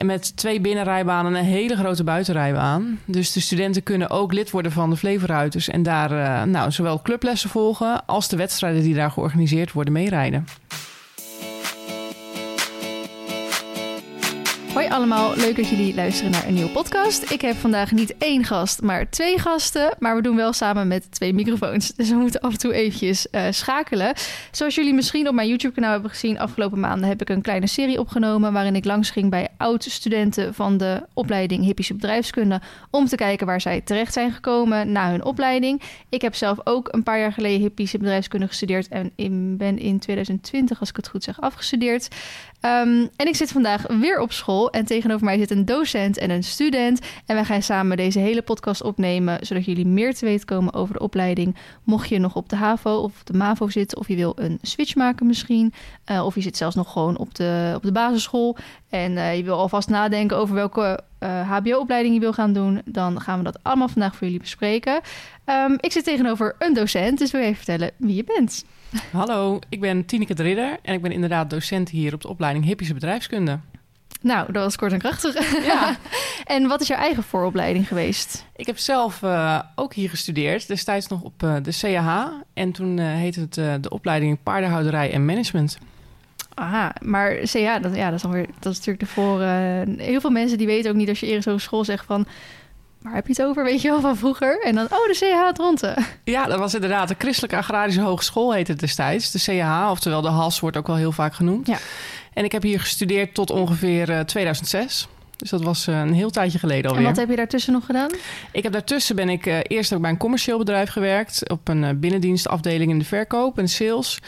En met twee binnenrijbanen en een hele grote buitenrijbaan. Dus de studenten kunnen ook lid worden van de Flevoruiters en daar uh, nou, zowel clublessen volgen als de wedstrijden die daar georganiseerd worden meerijden. Allemaal, leuk dat jullie luisteren naar een nieuwe podcast. Ik heb vandaag niet één gast, maar twee gasten. Maar we doen wel samen met twee microfoons. Dus we moeten af en toe eventjes uh, schakelen. Zoals jullie misschien op mijn YouTube-kanaal hebben gezien... afgelopen maanden heb ik een kleine serie opgenomen... waarin ik langs ging bij oud-studenten van de opleiding Hippische Bedrijfskunde... om te kijken waar zij terecht zijn gekomen na hun opleiding. Ik heb zelf ook een paar jaar geleden Hippische Bedrijfskunde gestudeerd... en in, ben in 2020, als ik het goed zeg, afgestudeerd. Um, en ik zit vandaag weer op school en tegenover mij zit een docent en een student. En wij gaan samen deze hele podcast opnemen, zodat jullie meer te weten komen over de opleiding. Mocht je nog op de HAVO of de MAVO zitten, of je wil een switch maken misschien, uh, of je zit zelfs nog gewoon op de, op de basisschool en uh, je wil alvast nadenken over welke uh, HBO-opleiding je wil gaan doen, dan gaan we dat allemaal vandaag voor jullie bespreken. Um, ik zit tegenover een docent, dus wil je even vertellen wie je bent? Hallo, ik ben Tineke de Ridder en ik ben inderdaad docent hier op de opleiding Hippische Bedrijfskunde. Nou, dat was kort en krachtig. Ja. en wat is jouw eigen vooropleiding geweest? Ik heb zelf uh, ook hier gestudeerd, destijds nog op uh, de CAH. En toen uh, heette het de opleiding paardenhouderij en management. Aha, maar CA, dat, ja, dat, is dat is natuurlijk de voor. heel veel mensen die weten ook niet als je eerder zo'n school zegt van waar heb je het over, weet je wel, van vroeger? En dan, oh, de CH Dronten. Ja, dat was inderdaad de Christelijke Agrarische Hogeschool heette het destijds. De CH, oftewel de HAS wordt ook wel heel vaak genoemd. Ja. En ik heb hier gestudeerd tot ongeveer uh, 2006. Dus dat was uh, een heel tijdje geleden alweer. En wat heb je daartussen nog gedaan? Ik heb daartussen ben ik uh, eerst ook bij een commercieel bedrijf gewerkt. Op een uh, binnendienstafdeling in de verkoop en sales.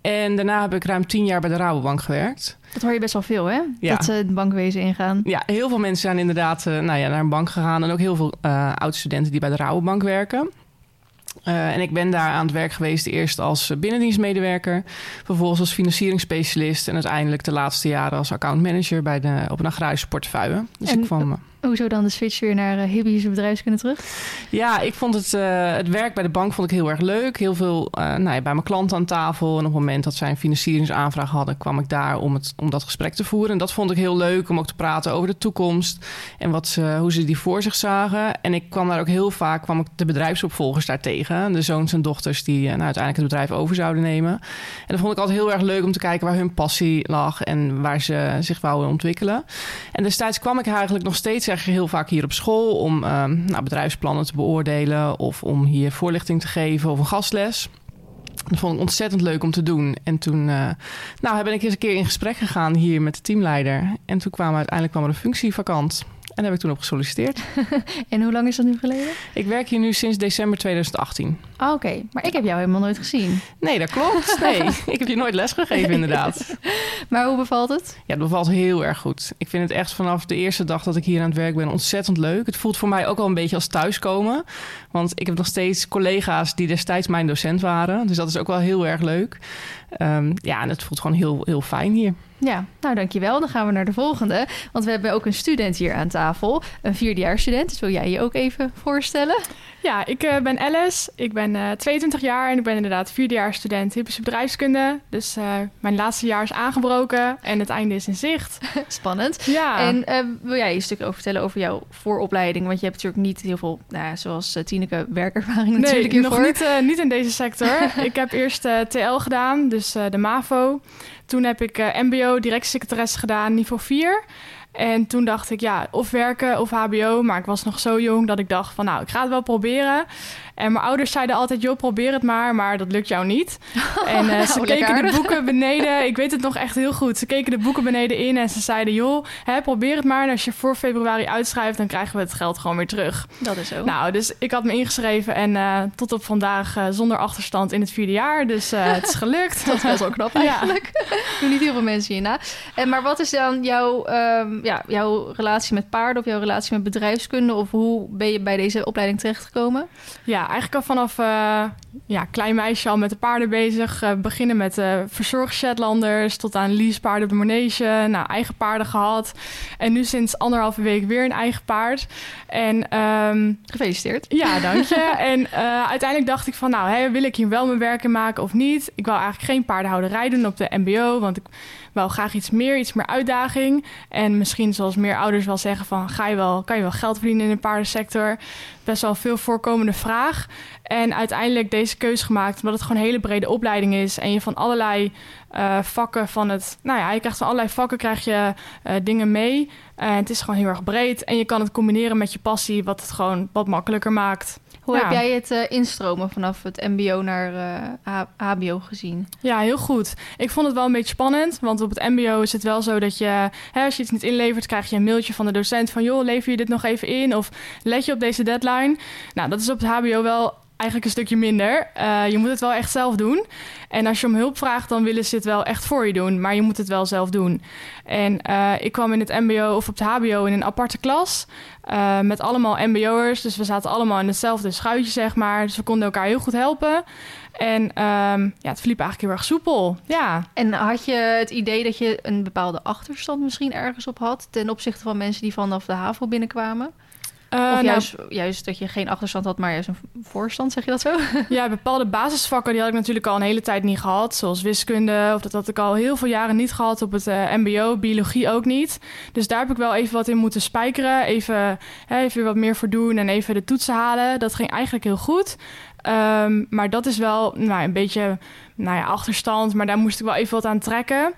En daarna heb ik ruim tien jaar bij de Rabobank gewerkt. Dat hoor je best wel veel, hè? Ja. Dat ze het bankwezen ingaan. Ja, heel veel mensen zijn inderdaad nou ja, naar een bank gegaan. En ook heel veel oud-studenten die bij de Rabobank werken. Uh, en ik ben daar aan het werk geweest, eerst als binnendienstmedewerker, vervolgens als financieringsspecialist en uiteindelijk de laatste jaren als accountmanager bij de, op een agrarische portefeuille. Dus en, ik kwam, Hoezo dan de switch weer naar uh, bedrijfskunde terug? Ja, ik vond het, uh, het werk bij de bank vond ik heel erg leuk. Heel veel uh, nou ja, bij mijn klanten aan tafel. En op het moment dat zij een financieringsaanvraag hadden, kwam ik daar om, het, om dat gesprek te voeren. En dat vond ik heel leuk om ook te praten over de toekomst en wat ze, hoe ze die voor zich zagen. En ik kwam daar ook heel vaak kwam ik de bedrijfsopvolgers daar tegen. De zoons en dochters die nou, uiteindelijk het bedrijf over zouden nemen. En dat vond ik altijd heel erg leuk om te kijken waar hun passie lag en waar ze zich wouden ontwikkelen. En destijds kwam ik eigenlijk nog steeds zeg heel vaak hier op school om uh, nou, bedrijfsplannen te beoordelen of om hier voorlichting te geven of een gastles. Dat vond ik ontzettend leuk om te doen. En toen uh, nou, ben ik eens een keer in gesprek gegaan hier met de teamleider. En toen kwam uiteindelijk kwam er een functie vakant. En daar heb ik toen op gesolliciteerd. en hoe lang is dat nu geleden? Ik werk hier nu sinds december 2018. Ah, oké. Maar ik heb jou helemaal nooit gezien. Nee, dat klopt. Nee, ik heb je nooit lesgegeven inderdaad. maar hoe bevalt het? Ja, het bevalt heel erg goed. Ik vind het echt vanaf de eerste dag dat ik hier aan het werk ben ontzettend leuk. Het voelt voor mij ook wel een beetje als thuiskomen. Want ik heb nog steeds collega's die destijds mijn docent waren. Dus dat is ook wel heel erg leuk. Um, ja, en het voelt gewoon heel, heel fijn hier. Ja, nou dankjewel. Dan gaan we naar de volgende. Want we hebben ook een student hier aan tafel. Een vierdejaarsstudent. Dus wil jij je ook even voorstellen? Ja, ik uh, ben Alice. Ik ben uh, 22 jaar en ik ben inderdaad vierdejaarsstudent typische bedrijfskunde. Dus uh, mijn laatste jaar is aangebroken en het einde is in zicht. Spannend. Ja. En eh, wil jij een stuk over vertellen over jouw vooropleiding? Want je hebt natuurlijk niet heel veel, nou, zoals Tineke, werkervaring nee, natuurlijk hiervoor. nog niet, niet in deze sector. ik heb eerst TL gedaan, dus de MAVO. Toen heb ik MBO, directiesecretaresse gedaan, niveau 4. En toen dacht ik, ja, of werken of HBO. Maar ik was nog zo jong dat ik dacht van, nou, ik ga het wel proberen. En mijn ouders zeiden altijd, joh, probeer het maar, maar dat lukt jou niet. En uh, ze oh, keken de boeken beneden, ik weet het nog echt heel goed. Ze keken de boeken beneden in en ze zeiden, joh, hè, probeer het maar. En als je voor februari uitschrijft, dan krijgen we het geld gewoon weer terug. Dat is zo. Nou, dus ik had me ingeschreven en uh, tot op vandaag uh, zonder achterstand in het vierde jaar. Dus het is gelukt. dat best wel knap eigenlijk. ja. Doen niet heel veel mensen hierna. En, maar wat is dan jouw, um, ja, jouw relatie met paarden of jouw relatie met bedrijfskunde? Of hoe ben je bij deze opleiding terechtgekomen? Ja, eigenlijk al vanaf uh, ja, klein meisje al met de paarden bezig. Uh, beginnen met uh, verzorgd Shetlanders tot aan leasepaarden op de manege. Nou, eigen paarden gehad. En nu sinds anderhalve week weer een eigen paard. En, um, Gefeliciteerd. Ja, dank je. en uiteindelijk dacht ik van, nou, wil ik hier wel mijn werk in maken of niet? Ik wil eigenlijk geen paardenhouderij doen op de mbo, want ik wou graag iets meer, iets meer uitdaging. En misschien zoals meer ouders wel zeggen van... Ga je wel, kan je wel geld verdienen in de paardensector? Best wel veel voorkomende vraag. En uiteindelijk deze keuze gemaakt... omdat het gewoon een hele brede opleiding is... en je van allerlei uh, vakken van het... Nou ja, je krijgt van allerlei vakken krijg je uh, dingen mee. En het is gewoon heel erg breed. En je kan het combineren met je passie... wat het gewoon wat makkelijker maakt. Hoe heb jij het uh, instromen vanaf het MBO naar uh, HBO gezien? Ja, heel goed. Ik vond het wel een beetje spannend, want op het MBO is het wel zo dat je, hè, als je iets niet inlevert, krijg je een mailtje van de docent van joh, lever je dit nog even in of let je op deze deadline. Nou, dat is op het HBO wel eigenlijk een stukje minder. Uh, je moet het wel echt zelf doen. En als je om hulp vraagt, dan willen ze het wel echt voor je doen. Maar je moet het wel zelf doen. En uh, ik kwam in het MBO of op het HBO in een aparte klas. Uh, met allemaal MBO'ers. Dus we zaten allemaal in hetzelfde schuitje, zeg maar. Dus we konden elkaar heel goed helpen. En um, ja, het verliep eigenlijk heel erg soepel. Ja. En had je het idee dat je een bepaalde achterstand misschien ergens op had ten opzichte van mensen die vanaf de HAVO binnenkwamen? Uh, of nou, juist, juist dat je geen achterstand had, maar juist een voorstand, zeg je dat zo? Ja, bepaalde basisvakken die had ik natuurlijk al een hele tijd niet gehad. Zoals wiskunde, of dat had ik al heel veel jaren niet gehad op het uh, mbo. Biologie ook niet. Dus daar heb ik wel even wat in moeten spijkeren. Even, hè, even wat meer voor doen en even de toetsen halen. Dat ging eigenlijk heel goed. Um, maar dat is wel nou, een beetje nou ja, achterstand. Maar daar moest ik wel even wat aan trekken.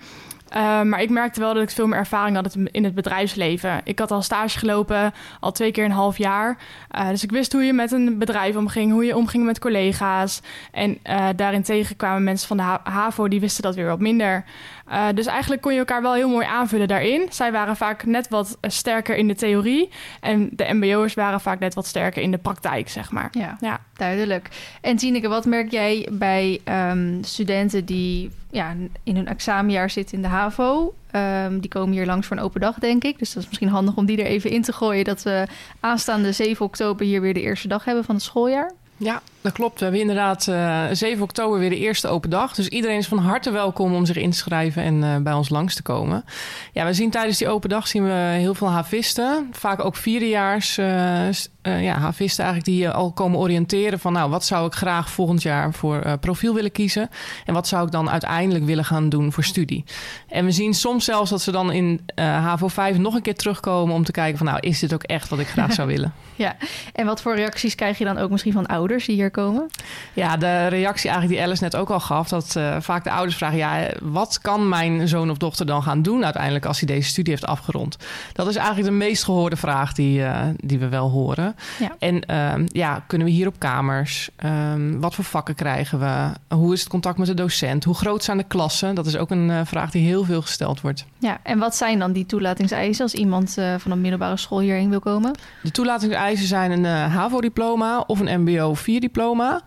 Uh, maar ik merkte wel dat ik veel meer ervaring had in het bedrijfsleven. Ik had al stage gelopen, al twee keer een half jaar. Uh, dus ik wist hoe je met een bedrijf omging, hoe je omging met collega's. En uh, daarentegen kwamen mensen van de HAVO, die wisten dat weer wat minder. Uh, dus eigenlijk kon je elkaar wel heel mooi aanvullen daarin. Zij waren vaak net wat sterker in de theorie. En de MBO'ers waren vaak net wat sterker in de praktijk, zeg maar. Ja, ja. duidelijk. En Tineke, wat merk jij bij um, studenten die ja, in hun examenjaar zitten in de HAVO? Um, die komen hier langs voor een open dag, denk ik. Dus dat is misschien handig om die er even in te gooien. Dat we aanstaande 7 oktober hier weer de eerste dag hebben van het schooljaar. Ja, dat klopt. We hebben inderdaad uh, eh, 7 oktober weer de eerste open dag. Dus iedereen is van harte welkom om zich in te schrijven en uh, bij ons langs te komen. Ja, we zien tijdens die open dag zien we heel veel havisten. Vaak ook vierdejaars uh, ja, havisten eigenlijk die al komen oriënteren van... nou, wat zou ik graag volgend jaar voor profiel willen kiezen? En wat zou ik dan uiteindelijk willen gaan doen voor studie? En we zien soms zelfs dat ze dan in HAVO 5 nog een keer terugkomen... om te kijken van nou, is dit ook echt wat ik graag zou willen? ja, en wat voor reacties krijg je dan ook misschien van ouders die hier komen? Ja, de reactie eigenlijk die Alice net ook al gaf, dat uh, vaak de ouders vragen: ja, wat kan mijn zoon of dochter dan gaan doen uiteindelijk als hij deze studie heeft afgerond? Dat is eigenlijk de meest gehoorde vraag die, uh, die we wel horen. Ja. En uh, ja, kunnen we hier op kamers? Um, wat voor vakken krijgen we? Hoe is het contact met de docent? Hoe groot zijn de klassen? Dat is ook een uh, vraag die heel veel gesteld wordt. Ja, en wat zijn dan die toelatingseisen als iemand van een middelbare school hierheen wil komen? De toelatingseisen zijn een HAVO-diploma of een MBO 4-diploma diploma.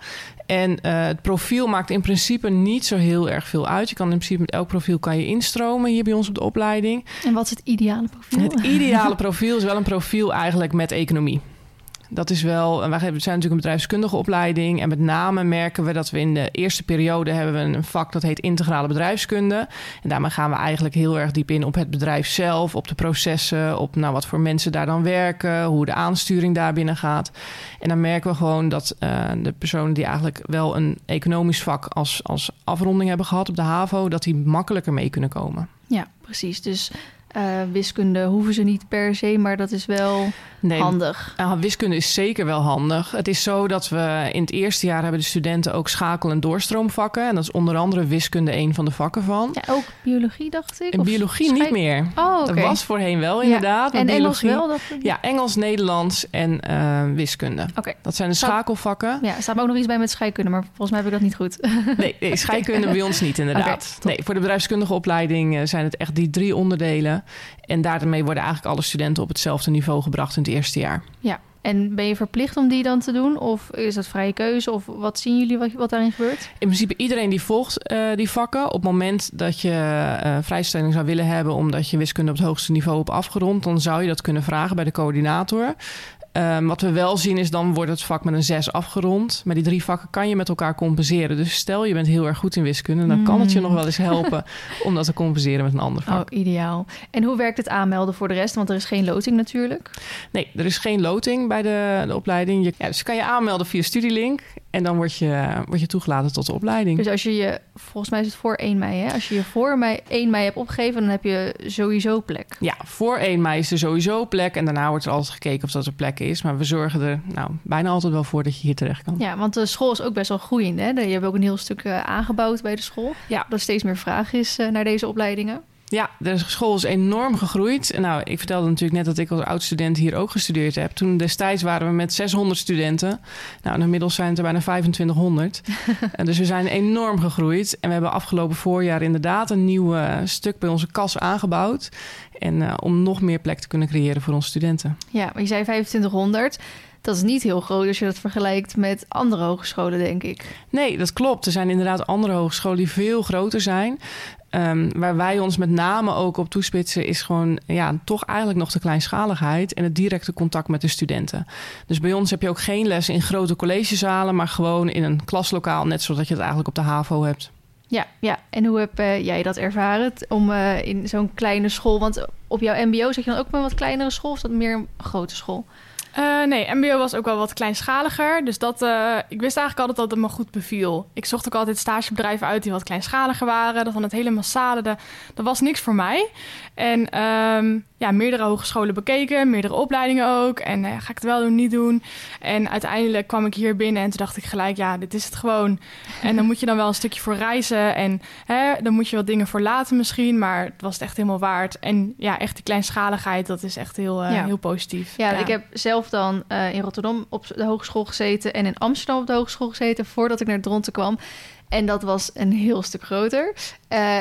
En uh, het profiel maakt in principe niet zo heel erg veel uit. Je kan in principe met elk profiel kan je instromen hier bij ons op de opleiding. En wat is het ideale profiel? Het ideale profiel is wel een profiel eigenlijk met economie. Dat is wel, wij zijn natuurlijk een bedrijfskundige opleiding. En met name merken we dat we in de eerste periode hebben we een vak dat heet integrale bedrijfskunde. En daarmee gaan we eigenlijk heel erg diep in op het bedrijf zelf, op de processen, op nou, wat voor mensen daar dan werken, hoe de aansturing daar binnen gaat. En dan merken we gewoon dat uh, de personen die eigenlijk wel een economisch vak als, als afronding hebben gehad op de HAVO, dat die makkelijker mee kunnen komen. Ja, precies. Dus uh, wiskunde hoeven ze niet per se, maar dat is wel nee, handig. Uh, wiskunde is zeker wel handig. Het is zo dat we in het eerste jaar hebben de studenten ook schakel- en doorstroomvakken. En dat is onder andere wiskunde een van de vakken van. Ja, ook biologie dacht ik? En biologie niet meer. Oh, okay. Dat was voorheen wel inderdaad. Ja. En Engels wel? Dat... Ja, Engels, Nederlands en uh, wiskunde. Okay. Dat zijn de schakelvakken. Ja, er staat ook nog iets bij met scheikunde, maar volgens mij heb ik dat niet goed. Nee, nee scheikunde bij ons niet inderdaad. Nee, voor de bedrijfskundige opleiding eh, zijn het echt die drie onderdelen. En daarmee worden eigenlijk alle studenten op hetzelfde niveau gebracht in het eerste jaar. Ja, en ben je verplicht om die dan te doen? Of is dat vrije keuze? Of wat zien jullie wat, wat daarin gebeurt? In principe iedereen die volgt uh, die vakken. Op het moment dat je uh, vrijstelling zou willen hebben... omdat je wiskunde op het hoogste niveau hebt afgerond... dan zou je dat kunnen vragen bij de coördinator. Ehm, wat we wel zien is dan wordt het vak met een 6 afgerond. Maar die drie vakken kan je met elkaar compenseren. Dus stel je bent heel erg goed in wiskunde, dan kan het je Mm. nog wel eens helpen om dat te compenseren met een ander Oh, vak. ideaal. En hoe werkt het aanmelden voor de rest? Want er is geen loting natuurlijk. Nee, er is geen loting bij de, de opleiding. Je, ja, dus kan je aanmelden via Studielink en dan word je, word je toegelaten tot de opleiding. Dus als je je, volgens mij is het voor 1 mei, hè? Als je je voor mei, 1 mei hebt opgegeven, dan heb je sowieso plek. Ja, voor 1 mei is er sowieso plek. En daarna wordt er altijd gekeken of dat er plek is. Maar we zorgen er nou, bijna altijd wel voor dat je hier terecht kan. Ja, want de school is ook best wel groeiend, hè? Je hebt ook een heel stuk eh, aangebouwd bij de school. Ja. Dat er steeds meer vraag is eh, naar deze opleidingen. Ja, de school is enorm gegroeid. Nou, ik vertelde natuurlijk net dat ik als oud-student hier ook gestudeerd heb. Toen destijds waren we met 600 studenten. Nou, inmiddels zijn het er bijna 2500. En dus we zijn enorm gegroeid. En we hebben afgelopen voorjaar inderdaad een nieuw eh, stuk bij onze kas aangebouwd. En eh, om nog meer plek te kunnen creëren voor onze studenten. Ja, maar je zei 2500. Dat is niet heel groot als je dat vergelijkt met andere hogescholen, denk ik. Nee, dat klopt. Er zijn inderdaad andere hogescholen die veel groter zijn. Ehm, waar wij ons met name ook op toespitsen, is gewoon ja, toch eigenlijk nog de kleinschaligheid en het directe contact met de studenten. Dus bij ons heb je ook geen les in grote collegezalen, maar gewoon in een klaslokaal, net zoals je het eigenlijk op de HAVO hebt. Ja, ja. En hoe heb eh, jij dat ervaren om eh, in zo'n kleine school? Want op jouw MBO zit je dan ook op een wat kleinere school, of is dat meer een grote school? Eh, nee, MBO was ook wel wat kleinschaliger. Dus dat, eh, ik wist eigenlijk altijd dat het me goed beviel. Ik zocht ook altijd stagebedrijven uit die wat kleinschaliger waren. Dat van het hele massale, dat, was niks voor mij. En ehm, ja, meerdere hogescholen bekeken, meerdere opleidingen ook. En eh, ga ik het wel doen, niet doen? En uiteindelijk kwam ik hier binnen en toen dacht ik gelijk, ja, dit is het gewoon. En dan moet je dan wel een stukje voor reizen. En hè, dan moet je wat dingen voor laten misschien. Maar het was het echt helemaal waard. En ja, echt die kleinschaligheid, dat is echt heel, eh, Ja. heel positief. Ja, ik heb zelf dan eh, in Rotterdam op de hogeschool gezeten en in Amsterdam op de hogeschool gezeten voordat ik naar Dronten kwam. En dat was een heel stuk groter.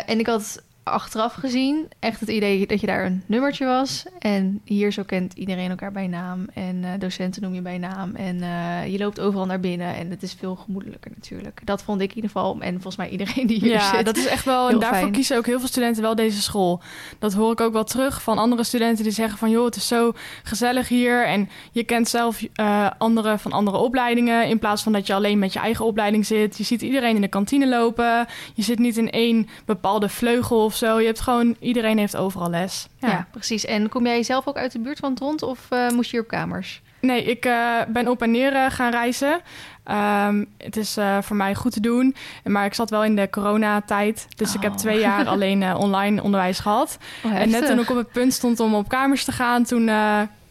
En ik had achteraf gezien echt het idee dat je daar een nummertje was. En hier zo kent iedereen elkaar bij naam. En eh, docenten noem je bij naam. En eh, je loopt overal naar binnen. En het is veel gemoedelijker natuurlijk. Dat vond ik in ieder geval. En volgens mij iedereen die hier ja, zit. dat is echt wel. En daarvoor fijn. kiezen ook heel veel studenten wel deze school. Dat hoor ik ook wel terug van andere studenten die zeggen van joh, het is zo gezellig hier. En je kent zelf eh anderen van andere opleidingen. In plaats van dat je alleen met je eigen opleiding zit. Je ziet iedereen in de kantine lopen. Je zit niet in één bepaalde vleugel of zo. Je hebt gewoon, iedereen heeft overal les. ja. precies. En kom jij zelf ook uit de buurt van Dront of eh, moest je hier op kamers? Nee, ik eh, ben op en neer eh, gaan reizen. Ehm, het is voor mij goed te doen. Maar ik zat wel in de coronatijd. Dus ik heb Oh. twee jaar alleen online onderwijs gehad. Oh, En net toen ik op het punt stond om op kamers te gaan, toen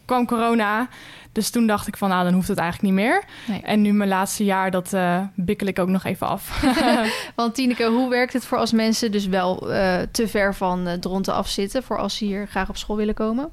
kwam corona. Dus toen dacht ik van, nou, dan hoeft het eigenlijk niet meer. Nee. En nu mijn laatste jaar, dat eh bikkel ik ook nog even af. Want Tineke, hoe werkt het voor als mensen dus wel eh, te ver van uh, Dronten afzitten... voor als ze hier graag op school willen komen?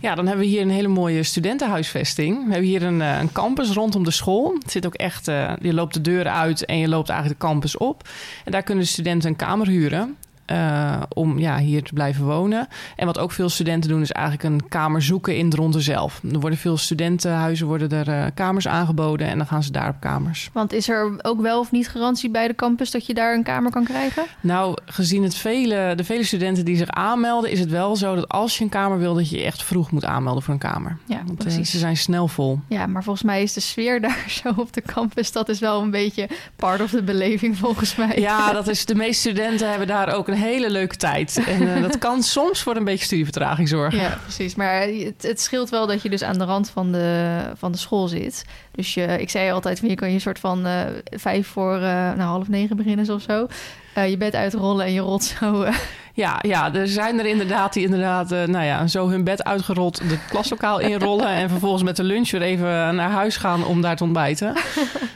Ja, dan hebben we hier een hele mooie studentenhuisvesting. We hebben hier een, eh, een campus rondom de school. Het zit ook echt, eh, je loopt de deuren uit en je loopt eigenlijk de campus op. En daar kunnen studenten een kamer huren. Eh, om ja, hier te blijven wonen. En wat ook veel studenten doen, is eigenlijk een kamer zoeken in Dronten zelf. Er worden veel studentenhuizen, worden er eh, kamers aangeboden en dan gaan ze daar op kamers. Want is er ook wel of niet garantie bij de campus dat je daar een kamer kan krijgen? Nou, gezien het vele, de vele studenten die zich aanmelden, is het wel zo dat als je een kamer wil, dat je je echt vroeg moet aanmelden voor een kamer. Ja, Want, eh, precies. ze zijn snel vol. Ja, maar volgens mij is de sfeer daar zo op de campus... dat is wel een beetje part of de beleving volgens mij. Ja, dat is, de meeste studenten hebben daar ook een hele leuke tijd. En eh, dat kan soms voor een beetje studievertraging zorgen. Ja, precies. Maar het, het scheelt wel dat je dus aan de rand van de, van de school zit. Dus je, ik zei altijd, je kan je soort van eh, vijf voor eh, nou, half negen beginnen of zo. Je bed uitrollen en je rolt zo. Ja, ja, er zijn er inderdaad die inderdaad, eh, nou ja, zo hun bed uitgerold, de klaslokaal inrollen en vervolgens met de lunch weer even naar huis gaan om daar te ontbijten.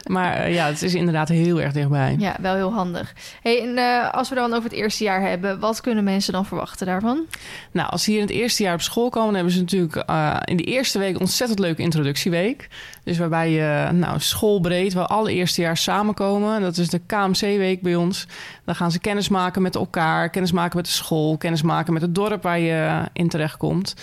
Maar eh, ja, het is inderdaad heel erg dichtbij. ja, wel heel handig. Hey, en eh, als we dan over het eerste jaar hebben, wat kunnen mensen dan verwachten daarvan? Nou, als ze hier in het eerste jaar op school komen, dan hebben ze natuurlijk in die eerste week een ontzettend leuke introductieweek. Dus waarbij je nou, schoolbreed, waar alle eerstejaars samenkomen. Dat is de KMC-week bij ons. Dan gaan ze kennis maken met elkaar, kennis maken met de school, kennis maken met het dorp waar je in terechtkomt.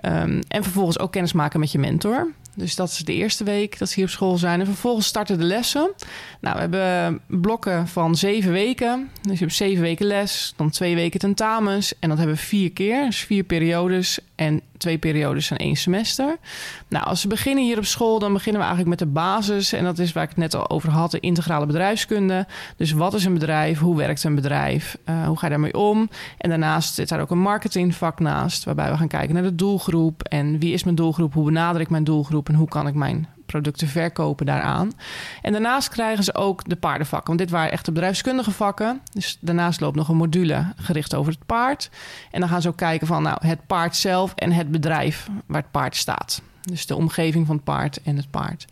Ehm, en vervolgens ook kennis maken met je mentor. Dus dat is de eerste week dat ze hier op school zijn. En vervolgens starten de lessen. Nou, we hebben blokken van zeven weken. Dus je hebt zeven weken les, dan twee weken tentamens. En dat hebben we vier keer, dus vier periodes. En twee periodes zijn één semester. Nou, als we beginnen hier op school, dan beginnen we eigenlijk met de basis. En dat is waar ik het net al over had, de integrale bedrijfskunde. Dus wat is een bedrijf? Hoe werkt een bedrijf? Uh, hoe ga je daarmee om? En daarnaast zit daar ook een marketingvak naast, waarbij we gaan kijken naar de doelgroep. En wie is mijn doelgroep? Hoe benader ik mijn doelgroep? En hoe kan ik mijn producten verkopen daaraan. En daarnaast krijgen ze ook de paardenvakken. Want dit waren echt de bedrijfskundige vakken. Dus daarnaast loopt nog een module gericht over het paard. En dan gaan ze ook kijken van nou, het paard zelf en het bedrijf waar het paard staat. Dus de omgeving van het paard en het paard.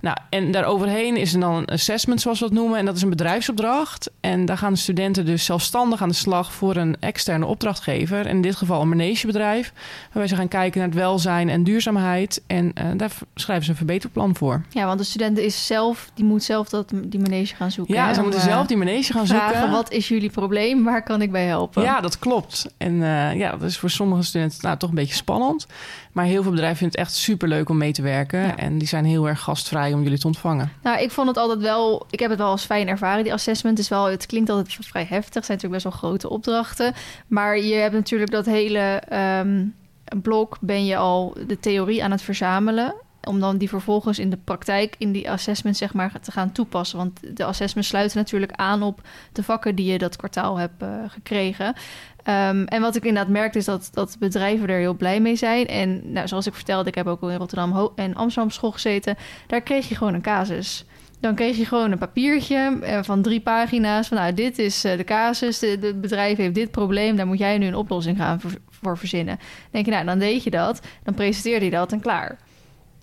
Nou, en daaroverheen is er dan een assessment, zoals we dat noemen. En dat is een bedrijfsopdracht. En daar gaan de studenten dus zelfstandig aan de slag voor een externe opdrachtgever. En in dit geval een manegebedrijf. Waarbij ze gaan kijken naar het welzijn en duurzaamheid. En uh, daar schrijven ze een verbeterplan voor. Ja, want de student is zelf, die moet zelf dat, die manege gaan zoeken. Ja, ze moeten zelf die manege gaan vragen, zoeken. Wat is jullie probleem? Waar kan ik bij helpen? Ja, dat klopt. En uh, ja, dat is voor sommige studenten nou, toch een beetje spannend. Maar heel veel bedrijven vinden het echt super leuk om mee te werken. En die zijn heel erg gastvrij om jullie te ontvangen. Nou, ik vond het altijd wel. Ik heb het wel als fijn ervaren. Die assessment is wel. Het klinkt altijd vrij heftig. Het zijn natuurlijk best wel grote opdrachten. Maar je hebt natuurlijk dat hele um, blok. Ben je al de theorie aan het verzamelen om dan die vervolgens in de praktijk in die assessment zeg maar te gaan toepassen. Want de assessments sluiten natuurlijk aan op de vakken die je dat kwartaal hebt uh, gekregen. Um, en wat ik inderdaad merkte is dat, dat bedrijven er heel blij mee zijn. En nou, zoals ik vertelde, ik heb ook al in Rotterdam en Amsterdam school gezeten. Daar kreeg je gewoon een casus. Dan kreeg je gewoon een papiertje uh, van drie pagina's. Van nou, dit is uh, de casus. Het bedrijf heeft dit probleem. Daar moet jij nu een oplossing gaan voor, voor verzinnen. Dan denk je, nou, dan deed je dat. Dan presenteerde je dat en klaar.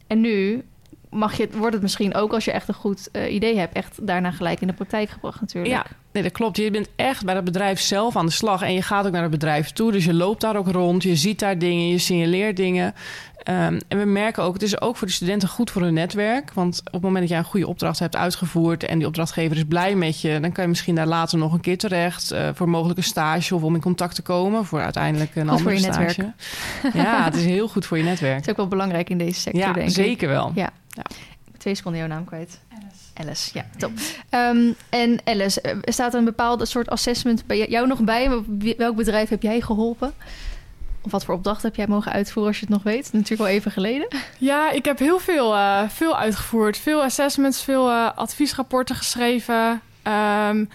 En nu mag je, wordt het misschien ook als je echt een goed uh, idee hebt, echt daarna gelijk in de praktijk gebracht natuurlijk. Ja, nee, dat klopt. Je bent echt bij het bedrijf zelf aan de slag en je gaat ook naar het bedrijf toe. Dus je loopt daar ook rond, je ziet daar dingen, je signaleert dingen. Um, en we merken ook, het is ook voor de studenten goed voor hun netwerk. Want op het moment dat jij een goede opdracht hebt uitgevoerd en die opdrachtgever is blij met je, dan kan je misschien daar later nog een keer terecht uh, voor mogelijke stage of om in contact te komen voor uiteindelijk een goed andere voor je stage. Netwerk. Ja, het is heel goed voor je netwerk. Het is ook wel belangrijk in deze sector, ja, denk ik. zeker wel. Ja. ja. Twee seconden jouw naam kwijt. Alice. Ja, top. Um, en Alice, er staat een bepaalde soort assessment bij jou nog bij? Welk bedrijf heb jij geholpen? Of wat voor opdracht heb jij mogen uitvoeren als je het nog weet? Natuurlijk wel even geleden. Ja, ik heb heel veel, uh, veel uitgevoerd. Veel assessments, veel uh, adviesrapporten geschreven. Um,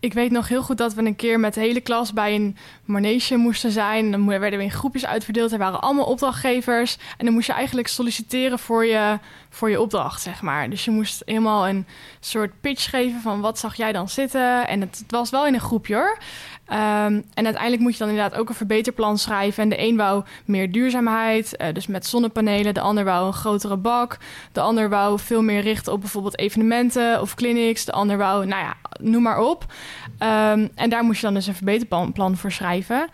ik weet nog heel goed dat we een keer met de hele klas bij een manege moesten zijn. Dan werden we in groepjes uitverdeeld. Er waren allemaal opdrachtgevers. En dan moest je eigenlijk solliciteren voor je, voor je opdracht, zeg maar. Dus je moest helemaal een soort pitch geven van wat zag jij dan zitten. En het, het was wel in een groepje hoor. Um, en uiteindelijk moet je dan inderdaad ook een verbeterplan schrijven. En de een wou meer duurzaamheid, uh, dus met zonnepanelen. De ander wou een grotere bak. De ander wou veel meer richten op bijvoorbeeld evenementen of clinics. De ander wou, nou ja, noem maar op. Um, en daar moest je dan dus een verbeterplan voor schrijven.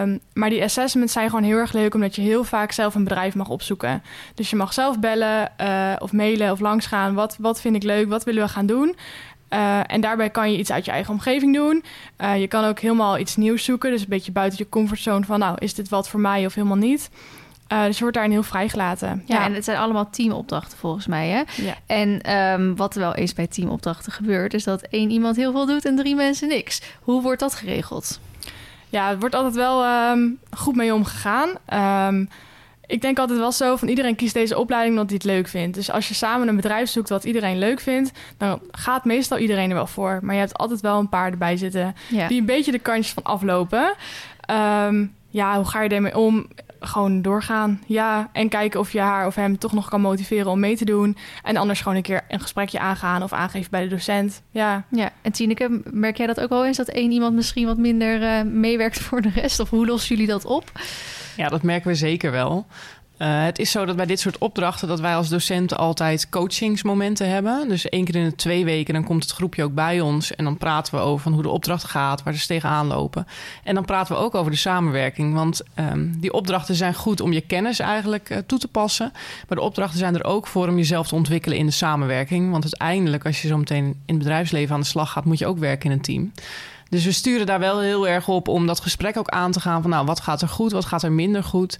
Um, maar die assessments zijn gewoon heel erg leuk, omdat je heel vaak zelf een bedrijf mag opzoeken. Dus je mag zelf bellen uh, of mailen of langsgaan. Wat, wat vind ik leuk? Wat willen we gaan doen? Uh, en daarbij kan je iets uit je eigen omgeving doen. Uh, je kan ook helemaal iets nieuws zoeken. Dus een beetje buiten je comfortzone van... nou, is dit wat voor mij of helemaal niet? Uh, dus je wordt daarin heel vrijgelaten. Ja, ja, en het zijn allemaal teamopdrachten volgens mij. Hè? Ja. En um, wat er wel eens bij teamopdrachten gebeurt... is dat één iemand heel veel doet en drie mensen niks. Hoe wordt dat geregeld? Ja, het wordt altijd wel um, goed mee omgegaan. Um, ik denk altijd wel zo van iedereen kiest deze opleiding omdat hij het leuk vindt. Dus als je samen een bedrijf zoekt wat iedereen leuk vindt, dan gaat meestal iedereen er wel voor. Maar je hebt altijd wel een paar erbij zitten ja. die een beetje de kantjes van aflopen. Um, ja, hoe ga je ermee om? Gewoon doorgaan. Ja, en kijken of je haar of hem toch nog kan motiveren om mee te doen. En anders gewoon een keer een gesprekje aangaan of aangeven bij de docent. Ja. Ja, en Tineke, merk jij dat ook wel eens dat één iemand misschien wat minder uh, meewerkt voor de rest? Of hoe lossen jullie dat op? Ja, dat merken we zeker wel. Uh, het is zo dat bij dit soort opdrachten dat wij als docenten altijd coachingsmomenten hebben. Dus één keer in de twee weken dan komt het groepje ook bij ons en dan praten we over van hoe de opdracht gaat, waar ze tegenaan lopen. En dan praten we ook over de samenwerking, want um, die opdrachten zijn goed om je kennis eigenlijk uh, toe te passen, maar de opdrachten zijn er ook voor om jezelf te ontwikkelen in de samenwerking. Want uiteindelijk als je zo meteen in het bedrijfsleven aan de slag gaat, moet je ook werken in een team. Dus we sturen daar wel heel erg op om dat gesprek ook aan te gaan van nou, wat gaat er goed, wat gaat er minder goed.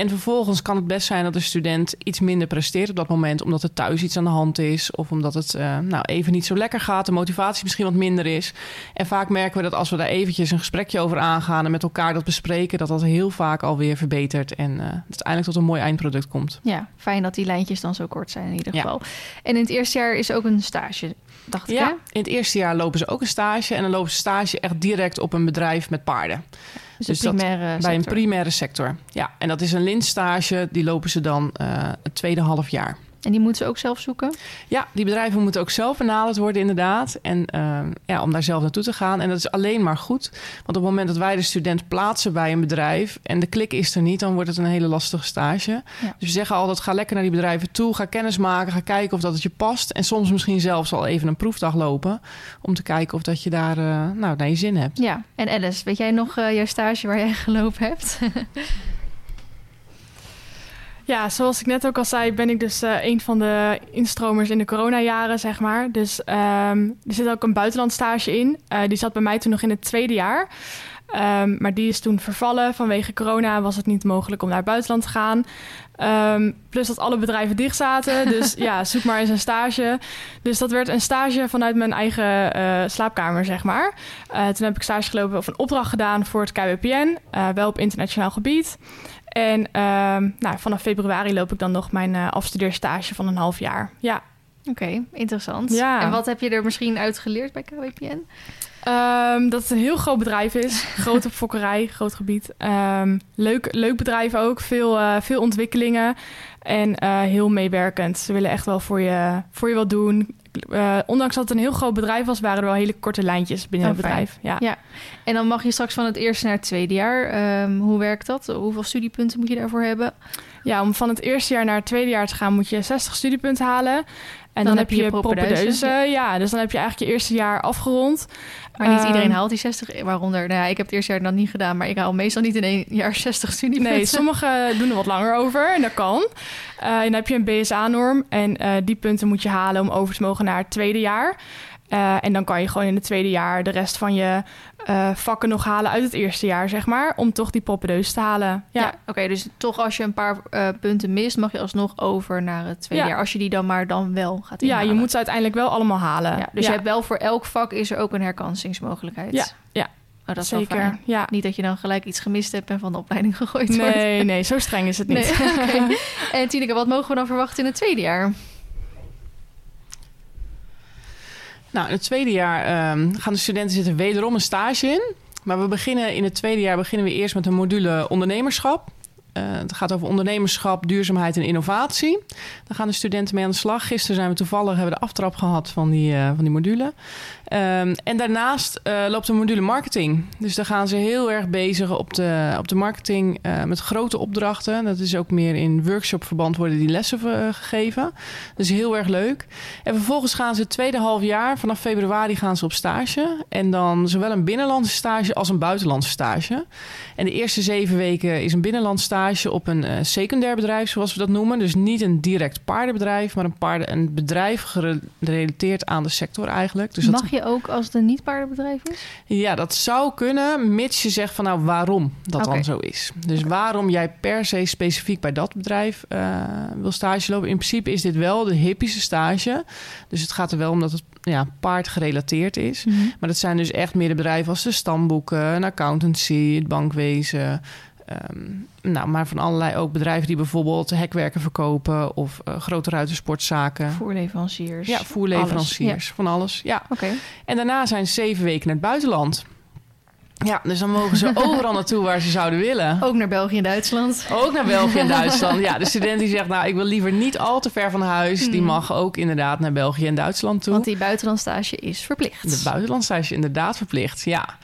En vervolgens kan het best zijn dat de student iets minder presteert op dat moment, omdat er thuis iets aan de hand is of omdat het uh, nou, even niet zo lekker gaat, de motivatie misschien wat minder is. En vaak merken we dat als we daar eventjes een gesprekje over aangaan en met elkaar dat bespreken, dat dat heel vaak alweer verbetert en uh, uiteindelijk tot een mooi eindproduct komt. Ja, fijn dat die lijntjes dan zo kort zijn in ieder geval. En in het eerste jaar is ook een stage, dacht ik. Ja, hè? in het eerste jaar lopen ze ook een stage en dan lopen ze stage echt direct op een bedrijf met paarden. Dus, dus primaire bij een primaire sector. Ja, en dat is een linstage. Die lopen ze dan uh, het tweede half jaar. En die moeten ze ook zelf zoeken? Ja, die bedrijven moeten ook zelf benaderd worden, inderdaad. En uh, ja, om daar zelf naartoe te gaan. En dat is alleen maar goed. Want op het moment dat wij de student plaatsen bij een bedrijf en de klik is er niet, dan wordt het een hele lastige stage. Ja. Dus we zeggen altijd: ga lekker naar die bedrijven toe, ga kennis maken, ga kijken of dat het je past. En soms misschien zelfs al even een proefdag lopen om te kijken of dat je daar uh, nou, naar je zin hebt. Ja, en Alice, weet jij nog uh, jouw stage waar jij gelopen hebt? Ja, zoals ik net ook al zei, ben ik dus uh, een van de instromers in de coronajaren, zeg maar. Dus um, er zit ook een buitenlandstage in. Uh, die zat bij mij toen nog in het tweede jaar. Um, maar die is toen vervallen. Vanwege corona was het niet mogelijk om naar het buitenland te gaan. Um, plus dat alle bedrijven dicht zaten. Dus ja, zoek maar eens een stage. Dus dat werd een stage vanuit mijn eigen uh, slaapkamer, zeg maar. Uh, toen heb ik stage gelopen of een opdracht gedaan voor het KWPN. Uh, wel op internationaal gebied. En um, nou, vanaf februari loop ik dan nog mijn afstudeerstage van een half jaar. Ja. Oké, okay, interessant. Ja. En wat heb je er misschien uit geleerd bij KWPN? Um, dat het een heel groot bedrijf is. Grote fokkerij, groot gebied. Um, leuk, leuk bedrijf ook. Veel, uh, veel ontwikkelingen. En uh, heel meewerkend. Ze willen echt wel voor je, voor je wat doen. Uh, ondanks dat het een heel groot bedrijf was, waren er wel hele korte lijntjes binnen oh, het bedrijf. Ja. ja. En dan mag je straks van het eerste naar het tweede jaar. Um, hoe werkt dat? Hoeveel studiepunten moet je daarvoor hebben? Ja, om van het eerste jaar naar het tweede jaar te gaan, moet je 60 studiepunten halen. En dan, dan heb je, je propedeuse. Ja. dus dan heb je eigenlijk je eerste jaar afgerond. Maar niet iedereen haalt die 60, waaronder... Nou ja, ik heb het eerste jaar dan niet gedaan... maar ik haal meestal niet in één jaar 60 studiepunten. Nee, sommigen doen er wat langer over en dat kan. Uh, en dan heb je een BSA-norm en uh, die punten moet je halen... om over te mogen naar het tweede jaar. Uh, en dan kan je gewoon in het tweede jaar de rest van je uh, vakken nog halen uit het eerste jaar, zeg maar. Om toch die poppedeus te halen. Ja, ja oké. Okay, dus toch als je een paar uh, punten mist, mag je alsnog over naar het tweede ja. jaar. Als je die dan maar dan wel gaat inhalen. Ja, je moet ze uiteindelijk wel allemaal halen. Ja, dus je hebt wel voor elk vak is er ook een herkansingsmogelijkheid. Ja, ja. Oh, dat is Zeker, ja. Niet dat je dan gelijk iets gemist hebt en van de opleiding gegooid nee, wordt. Nee, nee, zo streng is het niet. Nee, okay. En Tineke, wat mogen we dan verwachten in het tweede jaar? Nou, in het tweede jaar um, gaan de studenten zitten wederom een stage in. Maar we beginnen in het tweede jaar beginnen we eerst met een module ondernemerschap. Uh, het gaat over ondernemerschap, duurzaamheid en innovatie. Daar gaan de studenten mee aan de slag. Gisteren zijn we toevallig hebben de aftrap gehad van die, uh, van die module. Um, en daarnaast uh, loopt de module marketing. Dus daar gaan ze heel erg bezig op de, op de marketing met grote opdrachten. Dat is ook meer in workshopverband worden die lessen gegeven. Dus heel erg leuk. En vervolgens gaan ze het tweede half jaar, vanaf februari gaan ze op stage. En dan zowel een binnenlandse stage als een buitenlandse stage. En de eerste zeven weken is een binnenlandse stage op een secundair bedrijf, zoals we dat noemen. Dus niet een direct paardenbedrijf, maar een, paarden, een bedrijf gerelateerd aan de sector eigenlijk. Dus Mag je ook als het een niet-paardenbedrijf is? Ja, dat zou kunnen, mits je zegt van nou waarom dat dan zo is. Dus waarom jij per se specifiek bij dat bedrijf uh, wil stage lopen. In principe is dit wel de hippische stage. Dus het gaat er wel om dat het ja, paard gerelateerd is. Mhm. Maar dat zijn dus echt meer de bedrijven als de stamboeken, een accountancy, het bankwezen. Um, nou, maar van allerlei ook bedrijven die bijvoorbeeld hekwerken verkopen of uh, grote ruitersportzaken. Voerleveranciers. Ja, voerleveranciers, Alles, ja. van alles. Ja. Oké. Okay. En daarna zijn ze zeven weken naar het buitenland. Ja, dus dan mogen ze overal naartoe waar ze zouden willen. Ook naar België en Duitsland. Ook naar België en Duitsland. Ja, de student die zegt, nou, ik wil liever niet al te ver van huis. Hmm. Die mag ook inderdaad naar België en Duitsland toe. Want die buitenlandstage is verplicht. De buitenlandstage is inderdaad verplicht, ja.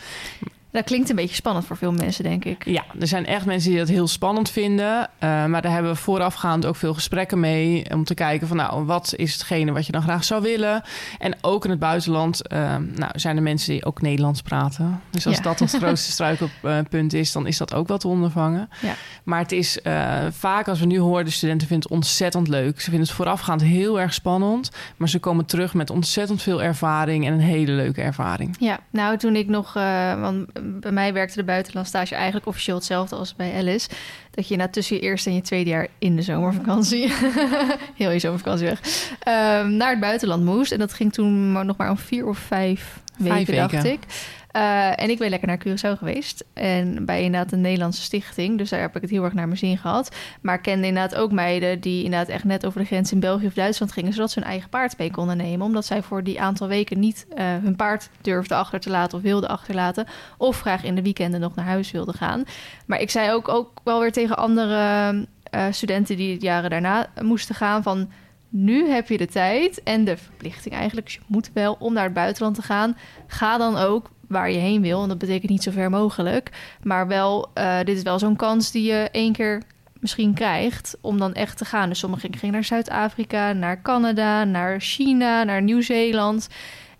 Dat klinkt een beetje spannend voor veel mensen, denk ik. Ja, er zijn echt mensen die dat heel spannend vinden. Uh, maar daar hebben we voorafgaand ook veel gesprekken mee. Om te kijken van, nou, wat is hetgene wat je dan graag zou willen? En ook in het buitenland uh, nou, zijn er mensen die ook Nederlands praten. Dus als ja. dat het grootste struikelpunt is, dan is dat ook wel te ondervangen. Ja. Maar het is uh, vaak, als we nu horen, de studenten vinden het ontzettend leuk. Ze vinden het voorafgaand heel erg spannend. Maar ze komen terug met ontzettend veel ervaring en een hele leuke ervaring. Ja, nou, toen ik nog... want bij mij werkte de buitenlandstage eigenlijk officieel hetzelfde als bij Alice. Dat je na tussen je eerste en je tweede jaar in de zomervakantie, heel je zomervakantie weg, ehm, naar het buitenland moest. En dat ging toen maar nog maar om vier of vijf weken, Vijf dacht weken. ik. Eh, en ik ben lekker naar Curaçao geweest. En bij inderdaad een Nederlandse stichting. Dus daar heb ik het heel erg naar mijn zin gehad. Maar ik kende inderdaad ook meiden die inderdaad echt net over de grens in België of Duitsland gingen. Zodat ze hun eigen paard mee konden nemen. Omdat zij voor die aantal weken niet eh, hun paard durfden achter te laten of wilden achterlaten. Of graag in de weekenden nog naar huis wilden gaan. Maar ik zei ook, ook wel weer tegen andere eh, studenten die het jaren daarna moesten gaan van... Nu heb je de tijd en de verplichting eigenlijk. Dus je moet wel om naar het buitenland te gaan. Ga dan ook waar je heen wil. En dat betekent niet zo ver mogelijk. Maar wel, eh, dit is wel zo'n kans die je één keer misschien krijgt om dan echt te gaan. Dus sommigen gingen naar Zuid-Afrika, naar Canada, naar China, naar Nieuw-Zeeland.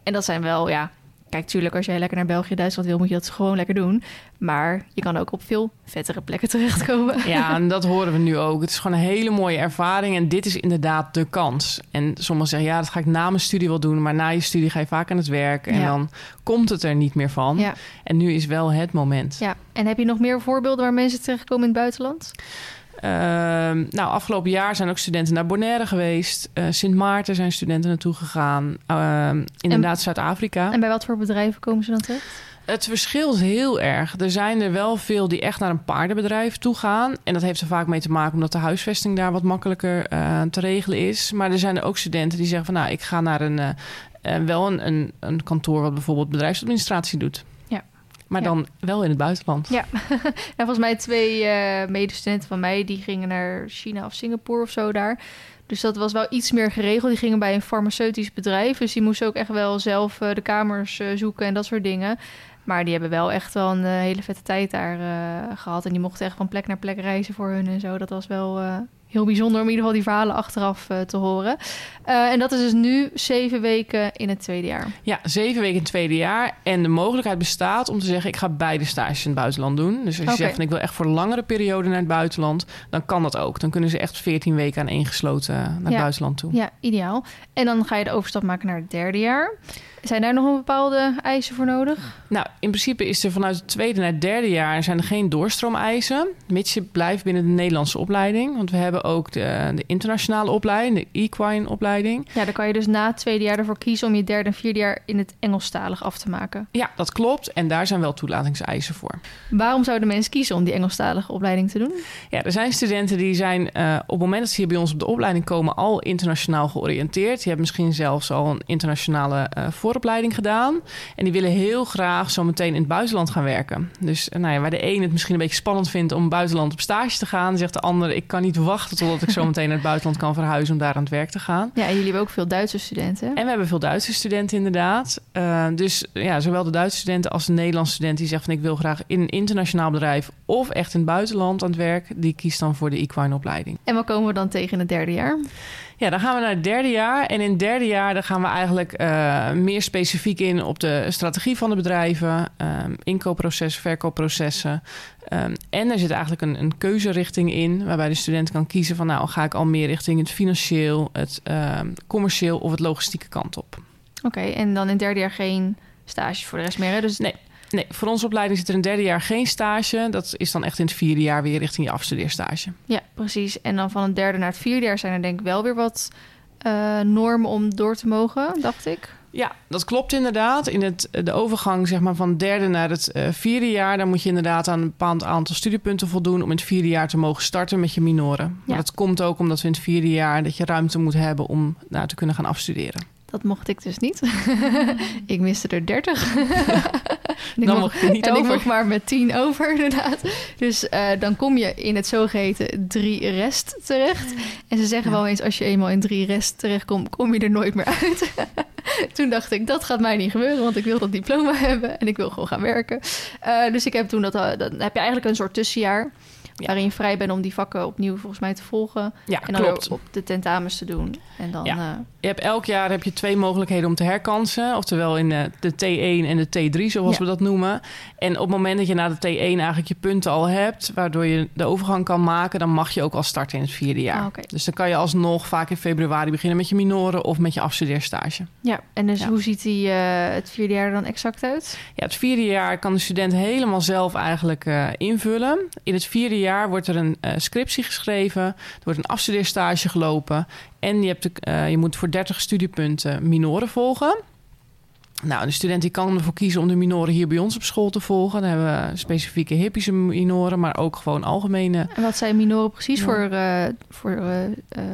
En dat zijn wel, ja... Kijk, tuurlijk, als jij lekker naar België, Duitsland wil, moet je dat gewoon lekker doen. Maar je kan ook op veel vettere plekken terechtkomen. Ja, en dat horen we nu ook. Het is gewoon een hele mooie ervaring en dit is inderdaad de kans. En sommigen zeggen, ja, dat ga ik na mijn studie wel doen, maar na je studie ga je vaak aan het werk en Ja. dan komt het er niet meer van. Ja. En nu is wel het moment. Ja, en heb je nog meer voorbeelden waar mensen terechtkomen in het buitenland? Ehm, nou, afgelopen jaar zijn ook studenten naar Bonaire geweest. Eh, Sint Maarten zijn studenten naartoe gegaan. Ehm, inderdaad, Zuid-Afrika. En bij wat voor bedrijven komen ze dan terecht? Het verschilt heel erg. Er zijn er wel veel die echt naar een paardenbedrijf toe gaan. En dat heeft er vaak mee te maken omdat de huisvesting daar wat makkelijker eh, te regelen is. Maar er zijn er ook studenten die zeggen van nou, ik ga naar een, eh, wel een, een, een kantoor wat bijvoorbeeld bedrijfsadministratie doet. Maar Ja. dan wel in het buitenland. Ja, en volgens mij twee eh, medestudenten van mij... die gingen naar China of Singapore of zo daar. Dus dat was wel iets meer geregeld. Die gingen bij een farmaceutisch bedrijf. Dus die moesten ook echt wel zelf eh, de kamers eh, zoeken en dat soort dingen. Maar die hebben wel echt wel een hele vette tijd daar eh, gehad. En die mochten echt van plek naar plek reizen voor hun en zo. Dat was wel heel bijzonder om in ieder geval die verhalen achteraf eh, te horen. Eh, en dat is dus nu zeven weken in het tweede jaar. Ja, zeven weken in het tweede jaar. En de mogelijkheid bestaat om te zeggen... ik ga beide stages in het buitenland doen. Dus als je zegt van ik wil echt voor langere periode naar het buitenland... dan kan dat ook. Dan kunnen ze echt 14 weken aan één gesloten naar het buitenland toe. Ja, ideaal. En dan ga je de overstap maken naar het derde jaar. Zijn daar nog een bepaalde eisen voor nodig? Nou, in principe is er vanuit het tweede naar het derde jaar... zijn er geen doorstroomeisen... mits je blijft binnen de Nederlandse opleiding. Want we hebben ook de, de internationale opleiding... de equine opleiding. Ja, dan kan je dus na het tweede jaar ervoor kiezen om je derde en vierde jaar in het Engelstalig af te maken. Ja, dat klopt. En daar zijn wel toelatingseisen voor. Waarom zouden mensen kiezen om die Engelstalige opleiding te doen? Ja, er zijn studenten die zijn eh, op het moment dat ze hier bij ons op de opleiding komen al internationaal georiënteerd. Die hebben misschien zelfs al een internationale eh, vooropleiding gedaan. En die willen heel graag zo meteen in het buitenland gaan werken. Dus eh, nou ja, waar de een het misschien een beetje spannend vindt om buitenland op stage te gaan, zegt de ander: ik kan niet wachten totdat ik zo meteen naar het buitenland kan verhuizen om daar aan het werk te gaan. Ja, en jullie hebben ook veel Duitse studenten. En we hebben veel Duitse studenten inderdaad. Eh, dus ja, zowel de Duitse studenten als de Nederlandse student die zegt van ik wil graag in een internationaal bedrijf of echt in het buitenland aan het werk, die kiest dan voor de equine opleiding. En wat komen we dan tegen in het derde jaar? Ja, dan gaan we naar het derde jaar. En in het derde jaar dan gaan we eigenlijk eh, meer specifiek in op de strategie van de bedrijven, ehm, inkoopprocessen, verkoopprocessen. Ehm, en er zit eigenlijk een, een keuzerichting in, waarbij de student kan kiezen van nou ga ik al meer richting het financieel, het ehm, commercieel of het logistieke kant op. Oké, en dan in het derde jaar geen stages voor de rest meer. Hè? Dus Nee. Nee, voor onze opleiding zit er in het derde jaar geen stage. Dat is dan echt in het vierde jaar weer richting je afstudeerstage. Ja, precies. En dan van het derde naar het vierde jaar zijn er denk ik wel weer wat eh, normen om door te mogen, dacht ik. Ja, dat klopt inderdaad. In het, de overgang zeg maar, van het derde naar het eh, vierde jaar... dan moet je inderdaad aan een bepaald aantal studiepunten voldoen... om in het vierde jaar te mogen starten met je minoren. Ja. Maar dat komt ook omdat we in het vierde jaar... dat je ruimte moet hebben om nou, te kunnen gaan afstuderen. Dat mocht ik dus niet. ik miste er 30. En ik Dan mocht- mocht je niet en ik mocht maar met 10 over, inderdaad. Dus eh, dan kom je in het zogeheten drie rest terecht. En ze zeggen Ja. wel eens, als je eenmaal in drie rest terechtkomt, kom je er nooit meer uit. toen dacht ik, dat gaat mij niet gebeuren, want ik wil dat diploma hebben en ik wil gewoon gaan werken. Eh, dus ik heb toen dat, eh, dan heb je eigenlijk een soort tussenjaar. Ja. waarin je vrij bent om die vakken opnieuw volgens mij te volgen. Ja, en dan klopt. op de tentamens te doen. En dan, Ja. eh, Je hebt elk jaar heb je twee mogelijkheden om te herkansen. Oftewel in de, de T1 en de T3, zoals Ja. we dat noemen. En op het moment dat je na de T1 eigenlijk je punten al hebt... waardoor je de overgang kan maken... dan mag je ook al starten in het vierde jaar. Ah, oké. Dus dan kan je alsnog vaak in februari beginnen met je minoren... of met je afstudeerstage. ja, en dus hoe ziet die, eh, het vierde jaar dan exact uit? Ja, het vierde jaar kan de student helemaal zelf eigenlijk eh, invullen. In het vierde jaar wordt er een eh, scriptie geschreven, er wordt een afstudeerstage gelopen en je, hebt de, eh, je moet voor 30 studiepunten minoren volgen. Nou, de student die kan ervoor kiezen om de minoren hier bij ons op school te volgen. Dan hebben we specifieke hippische minoren, maar ook gewoon algemene. En wat zijn minoren precies Ja. voor, eh, voor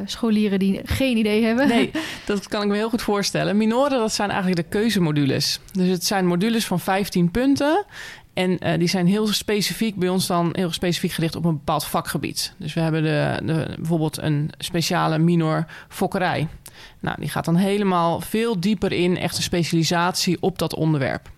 scholieren die geen idee hebben? Nee, dat kan ik me heel goed voorstellen. Minoren, dat zijn eigenlijk de keuzemodules. Dus het zijn modules van 15 punten. En eh, die zijn heel specifiek bij ons dan heel specifiek gericht op een bepaald vakgebied. Dus we hebben de, de, bijvoorbeeld een speciale minor fokkerij. Nou, die gaat dan helemaal veel dieper in, echt een specialisatie op dat onderwerp.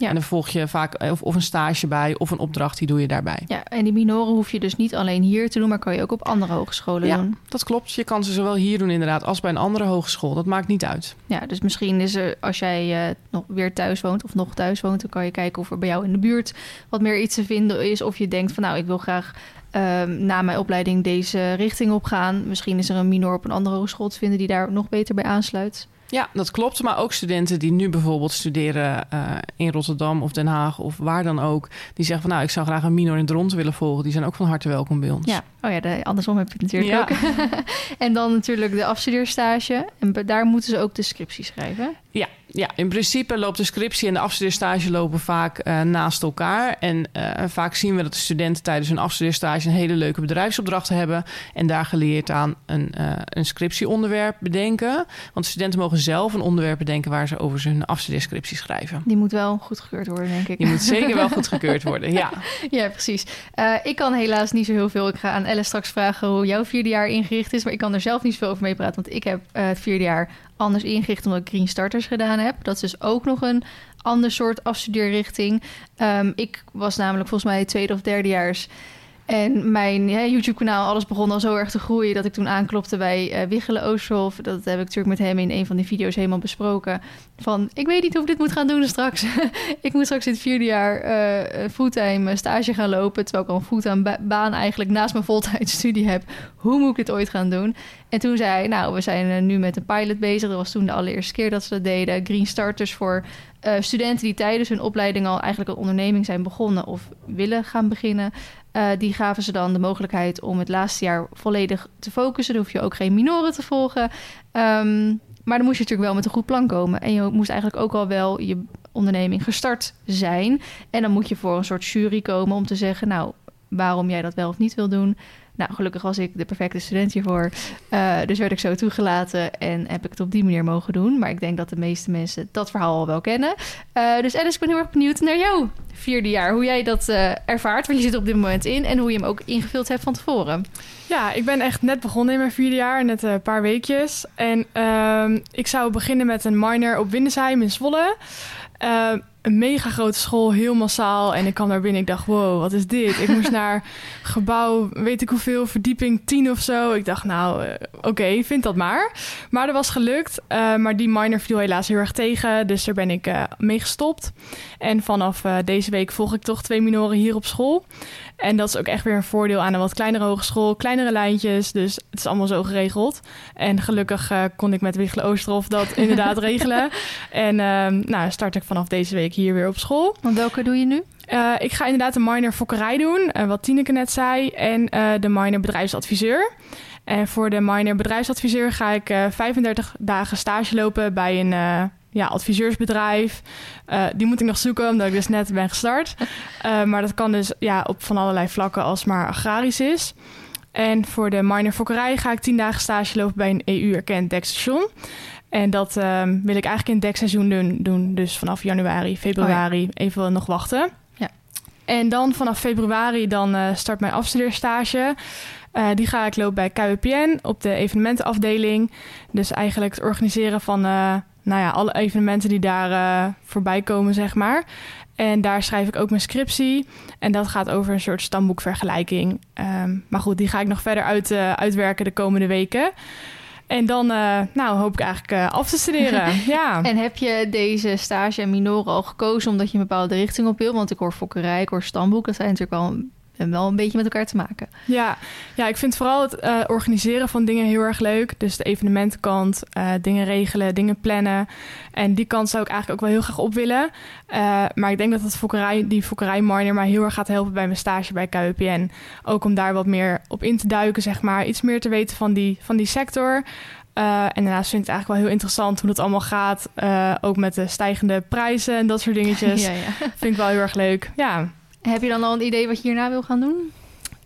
Ja. En dan volg je vaak eh, of, of een stage bij of een opdracht, die doe je daarbij. Ja, en die minoren hoef je dus niet alleen hier te doen, maar kan je ook op andere hogescholen Ja. doen. Dat klopt. Je kan ze zowel hier doen inderdaad als bij een andere hogeschool. Dat maakt niet uit. Ja, dus misschien is er, als jij eh, nog weer thuis woont of nog thuis woont, dan kan je kijken of er bij jou in de buurt wat meer iets te vinden is. Of je denkt van nou, ik wil graag ehm, na mijn opleiding deze richting op gaan. Misschien is er een minor op een andere hogeschool te vinden die daar nog beter bij aansluit. Ja, dat klopt. Maar ook studenten die nu bijvoorbeeld studeren eh, in Rotterdam of Den Haag of waar dan ook. Die zeggen van nou, ik zou graag een minor in rond willen volgen. Die zijn ook van harte welkom bij ons. Ja, oh ja, de, andersom heb je het natuurlijk Ja. ook. en dan natuurlijk de afstudeerstage. En daar moeten ze ook de scriptie schrijven. Ja, ja, in principe loopt de scriptie en de afstudeerstage lopen vaak eh, naast elkaar. En eh, vaak zien we dat de studenten tijdens hun afstudeerstage een hele leuke bedrijfsopdracht hebben. En daar geleerd aan een, eh een scriptieonderwerp bedenken. Want studenten mogen zelf een onderwerp bedenken waar ze over hun afstudeerscriptie schrijven. Die moet wel goedgekeurd worden, denk ik. Die moet zeker wel goedgekeurd worden, ja. Ja, precies. Ik kan helaas niet zo heel veel. Ik ga aan Elle straks vragen hoe jouw vierde jaar ingericht is. Maar ik kan er zelf niet zoveel over meepraten. Want ik heb het vierde jaar anders ingericht omdat ik Green Starters gedaan heb. Dat is dus ook nog een ander soort afstudeerrichting. Ehm, ik was namelijk volgens mij tweede of derdejaars. En mijn YouTube-kanaal, alles begon al zo erg te groeien... dat ik toen aanklopte bij eh Wiggelen Oosterhof. Dat heb ik natuurlijk met hem in een van die video's helemaal besproken. Van, ik weet niet hoe ik dit moet gaan doen straks. ik moet straks in het vierde jaar eh, fulltime stage gaan lopen... terwijl ik al een fulltime ba- baan eigenlijk naast mijn voltijd studie heb. Hoe moet ik dit ooit gaan doen? En toen zei hij, nou, we zijn nu met een pilot bezig. Dat was toen de allereerste keer dat ze dat deden. Green Starters voor studenten die tijdens hun opleiding al eigenlijk een onderneming zijn begonnen... of willen gaan beginnen. Eh, die gaven ze dan de mogelijkheid om het laatste jaar volledig te focussen. Dan hoef je ook geen minoren te volgen. Ehm, maar dan moest je natuurlijk wel met een goed plan komen. En je moest eigenlijk ook al wel je onderneming gestart zijn. En dan moet je voor een soort jury komen om te zeggen... nou, waarom jij dat wel of niet wil doen. Nou, gelukkig was ik de perfecte student hiervoor. Eh, dus werd ik zo toegelaten en heb ik het op die manier mogen doen. Maar ik denk dat de meeste mensen dat verhaal al wel kennen. Eh, dus Alice, ik ben heel erg benieuwd naar jou vierde jaar. Hoe jij dat eh, ervaart, want je zit op dit moment in. En hoe je hem ook ingevuld hebt van tevoren. Ja, ik ben echt net begonnen in mijn vierde jaar, net een paar weekjes. En ehm, ik zou beginnen met een minor op Windesheim in Zwolle. Een mega grote school, heel massaal. En ik kwam daar binnen, ik dacht, wow, wat is dit? Ik moest naar gebouw, weet ik hoeveel, verdieping 10 of zo. Ik dacht, nou, eh, oké, vind dat maar. Maar dat was gelukt. Eh, maar die minor viel helaas heel erg tegen, dus daar ben ik eh, mee gestopt. En vanaf deze week volg ik toch twee minoren hier op school. En dat is ook echt weer een voordeel aan een wat kleinere hogeschool. Kleinere lijntjes, dus het is allemaal zo geregeld. En gelukkig eh, kon ik met Wiegelen Oosterhof dat inderdaad regelen. En ehm, nou, start ik vanaf deze week hier weer op school. Want welke doe je nu? Eh, ik ga inderdaad een minor fokkerij doen, eh, wat Tineke net zei. En de minor bedrijfsadviseur. En voor de minor bedrijfsadviseur ga ik eh, 35 dagen stage lopen bij een ja, adviseursbedrijf. Eh, die moet ik nog zoeken, omdat ik dus net ben gestart. Eh, maar dat kan dus ja, op van allerlei vlakken als maar agrarisch is. En voor de minor fokkerij ga ik 10 dagen stage lopen bij een EU-erkend dekstation. En dat ehm, wil ik eigenlijk in het dekseizoen doen, doen. Dus vanaf januari, februari, even nog wachten. Ja. En dan vanaf februari dan eh, start mijn afstudeerstage. Eh, die ga ik lopen bij KWPN op de evenementenafdeling. Dus eigenlijk het organiseren van nou ja, alle evenementen die daar uh, voorbij komen, zeg maar. En daar schrijf ik ook mijn scriptie. En dat gaat over een soort stamboekvergelijking. Um, maar goed, die ga ik nog verder uit, uh, uitwerken de komende weken. En dan uh, nou, hoop ik eigenlijk af te studeren. ja. En heb je deze stage en minoren al gekozen omdat je een bepaalde richting op wil? Want ik hoor fokkerij, ik hoor stamboek. Dat zijn natuurlijk wel en wel een beetje met elkaar te maken. Ja, ja ik vind vooral het uh, organiseren van dingen heel erg leuk. Dus de evenementenkant, uh, dingen regelen, dingen plannen. En die kant zou ik eigenlijk ook wel heel graag op willen. Uh, maar ik denk dat het fokkerij, die fokkerijminer mij heel erg gaat helpen bij mijn stage bij KUPN. Ook om daar wat meer op in te duiken, zeg maar. Iets meer te weten van die, van die sector. Uh, en daarnaast vind ik het eigenlijk wel heel interessant hoe dat allemaal gaat. Uh, ook met de stijgende prijzen en dat soort dingetjes. ja, ja. Vind ik wel heel erg leuk. Ja. Heb je dan al een idee wat je hierna wil gaan doen?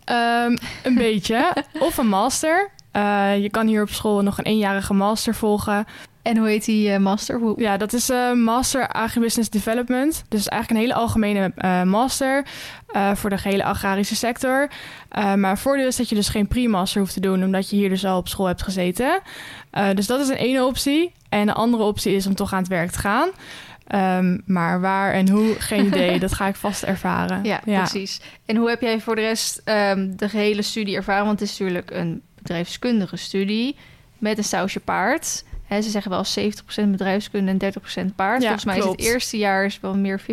Um, een beetje. Of een master. Uh, je kan hier op school nog een eenjarige master volgen. En hoe heet die uh, master? Hoe... Ja, dat is uh, Master Agribusiness Development. Dus eigenlijk een hele algemene master voor de gehele agrarische sector. maar het voordeel is dat je dus geen pre-master hoeft te doen, omdat je hier dus al op school hebt gezeten. dus dat is een ene optie. En de andere optie is om toch aan het werk te gaan. Um, maar waar en hoe, geen idee. dat ga ik vast ervaren. Ja, precies. En hoe heb jij voor de rest um, de gehele studie ervaren? Want het is natuurlijk een bedrijfskundige studie met een sausje paard. He, ze zeggen wel 70% bedrijfskunde en 30% paard. Ja, Volgens mij klopt. is het eerste jaar is wel meer 50-50.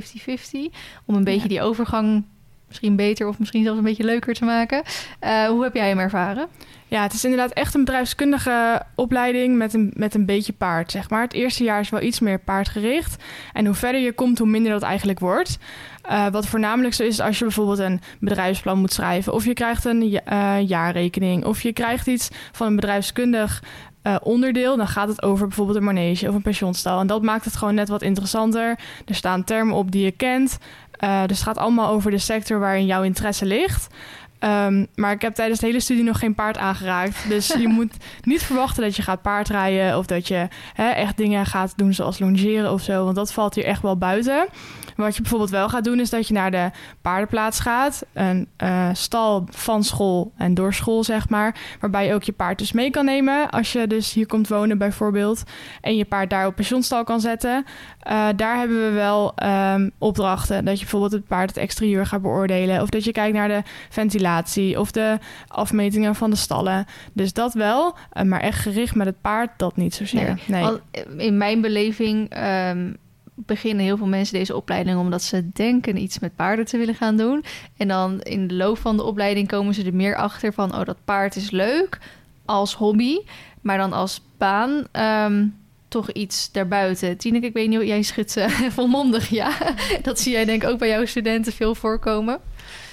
Om een beetje die overgang misschien beter of misschien zelfs een beetje leuker te maken. Uh, hoe heb jij hem ervaren? Ja, het is inderdaad echt een bedrijfskundige opleiding met een, met een beetje paard, zeg maar. Het eerste jaar is wel iets meer paardgericht. En hoe verder je komt, hoe minder dat eigenlijk wordt. Uh, wat voornamelijk zo is als je bijvoorbeeld een bedrijfsplan moet schrijven... of je krijgt een uh, jaarrekening... of je krijgt iets van een bedrijfskundig onderdeel, dan gaat het over bijvoorbeeld een manege of een pensioenstal. En dat maakt het gewoon net wat interessanter. Er staan termen op die je kent. Uh, dus het gaat allemaal over de sector waarin jouw interesse ligt. Um, maar ik heb tijdens de hele studie nog geen paard aangeraakt. Dus je moet niet verwachten dat je gaat paardrijden of dat je hè, echt dingen gaat doen zoals longeren of zo. Want dat valt hier echt wel buiten. Wat je bijvoorbeeld wel gaat doen, is dat je naar de paardenplaats gaat. Een uh, stal van school en door school, zeg maar. Waarbij je ook je paard dus mee kan nemen. Als je dus hier komt wonen, bijvoorbeeld. En je paard daar op pensioenstal kan zetten. Uh, daar hebben we wel um, opdrachten. Dat je bijvoorbeeld het paard het exterieur gaat beoordelen. Of dat je kijkt naar de ventilatie. Of de afmetingen van de stallen. Dus dat wel. Uh, maar echt gericht met het paard, dat niet zozeer. Nee. nee. in mijn beleving. Um beginnen heel veel mensen deze opleiding omdat ze denken iets met paarden te willen gaan doen. En dan in de loop van de opleiding komen ze er meer achter van: oh, dat paard is leuk als hobby, maar dan als baan. Um, toch iets daarbuiten. Tineke, ik weet niet, jij schudt uh, volmondig, ja. Dat zie jij denk ik ook bij jouw studenten veel voorkomen.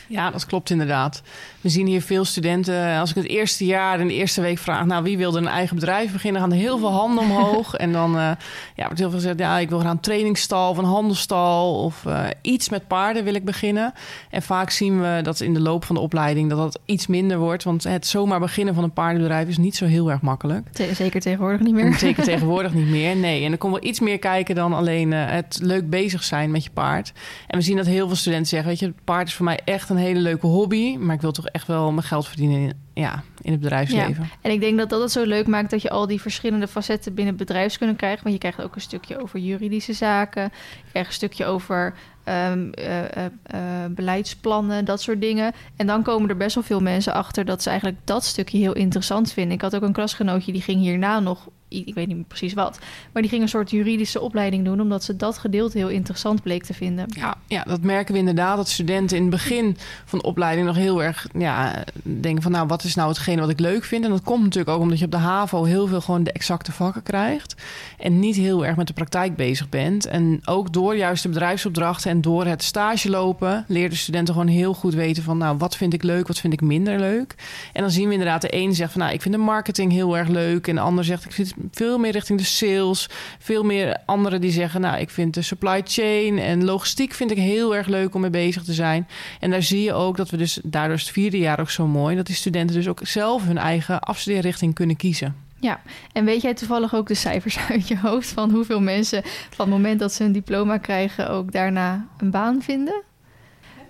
Ja, dat klopt inderdaad. We zien hier veel studenten. Als ik het eerste jaar in de eerste week vraag, nou wie wilde een eigen bedrijf beginnen, gaan er heel veel handen omhoog. en dan uh, ja, wordt heel veel gezegd, ja, ik wil gaan een trainingsstal of een handelstal of uh, iets met paarden wil ik beginnen. En vaak zien we dat in de loop van de opleiding dat dat iets minder wordt. Want het zomaar beginnen van een paardenbedrijf is niet zo heel erg makkelijk. Zeker tegenwoordig niet meer. Zeker tegenwoordig niet meer, nee. En er komt wel iets meer kijken dan alleen uh, het leuk bezig zijn met je paard. En we zien dat heel veel studenten zeggen, weet je, het paard is voor mij echt een hele leuke hobby, maar ik wil toch echt wel mijn geld verdienen in, ja, in het bedrijfsleven. Ja. En ik denk dat dat het zo leuk maakt dat je al die verschillende facetten binnen het bedrijfskunde krijgt. Want je krijgt ook een stukje over juridische zaken, je een stukje over um, uh, uh, beleidsplannen, dat soort dingen. En dan komen er best wel veel mensen achter dat ze eigenlijk dat stukje heel interessant vinden. Ik had ook een klasgenootje die ging hierna nog ik weet niet precies wat. Maar die ging een soort juridische opleiding doen, omdat ze dat gedeelte heel interessant bleek te vinden. Ja, ja dat merken we inderdaad. Dat studenten in het begin van de opleiding nog heel erg ja, denken van nou, wat is nou hetgene wat ik leuk vind? En dat komt natuurlijk ook omdat je op de HAVO heel veel gewoon de exacte vakken krijgt. En niet heel erg met de praktijk bezig bent. En ook door juist de bedrijfsopdrachten en door het stage lopen, leerden studenten gewoon heel goed weten van nou, wat vind ik leuk, wat vind ik minder leuk. En dan zien we inderdaad de een zegt van nou, ik vind de marketing heel erg leuk. En de ander zegt ik vind veel meer richting de sales. Veel meer anderen die zeggen, nou, ik vind de supply chain en logistiek vind ik heel erg leuk om mee bezig te zijn. En daar zie je ook dat we dus, daardoor is het vierde jaar ook zo mooi, dat die studenten dus ook zelf hun eigen afstudeerrichting kunnen kiezen. Ja, en weet jij toevallig ook de cijfers uit je hoofd van hoeveel mensen van het moment dat ze een diploma krijgen ook daarna een baan vinden?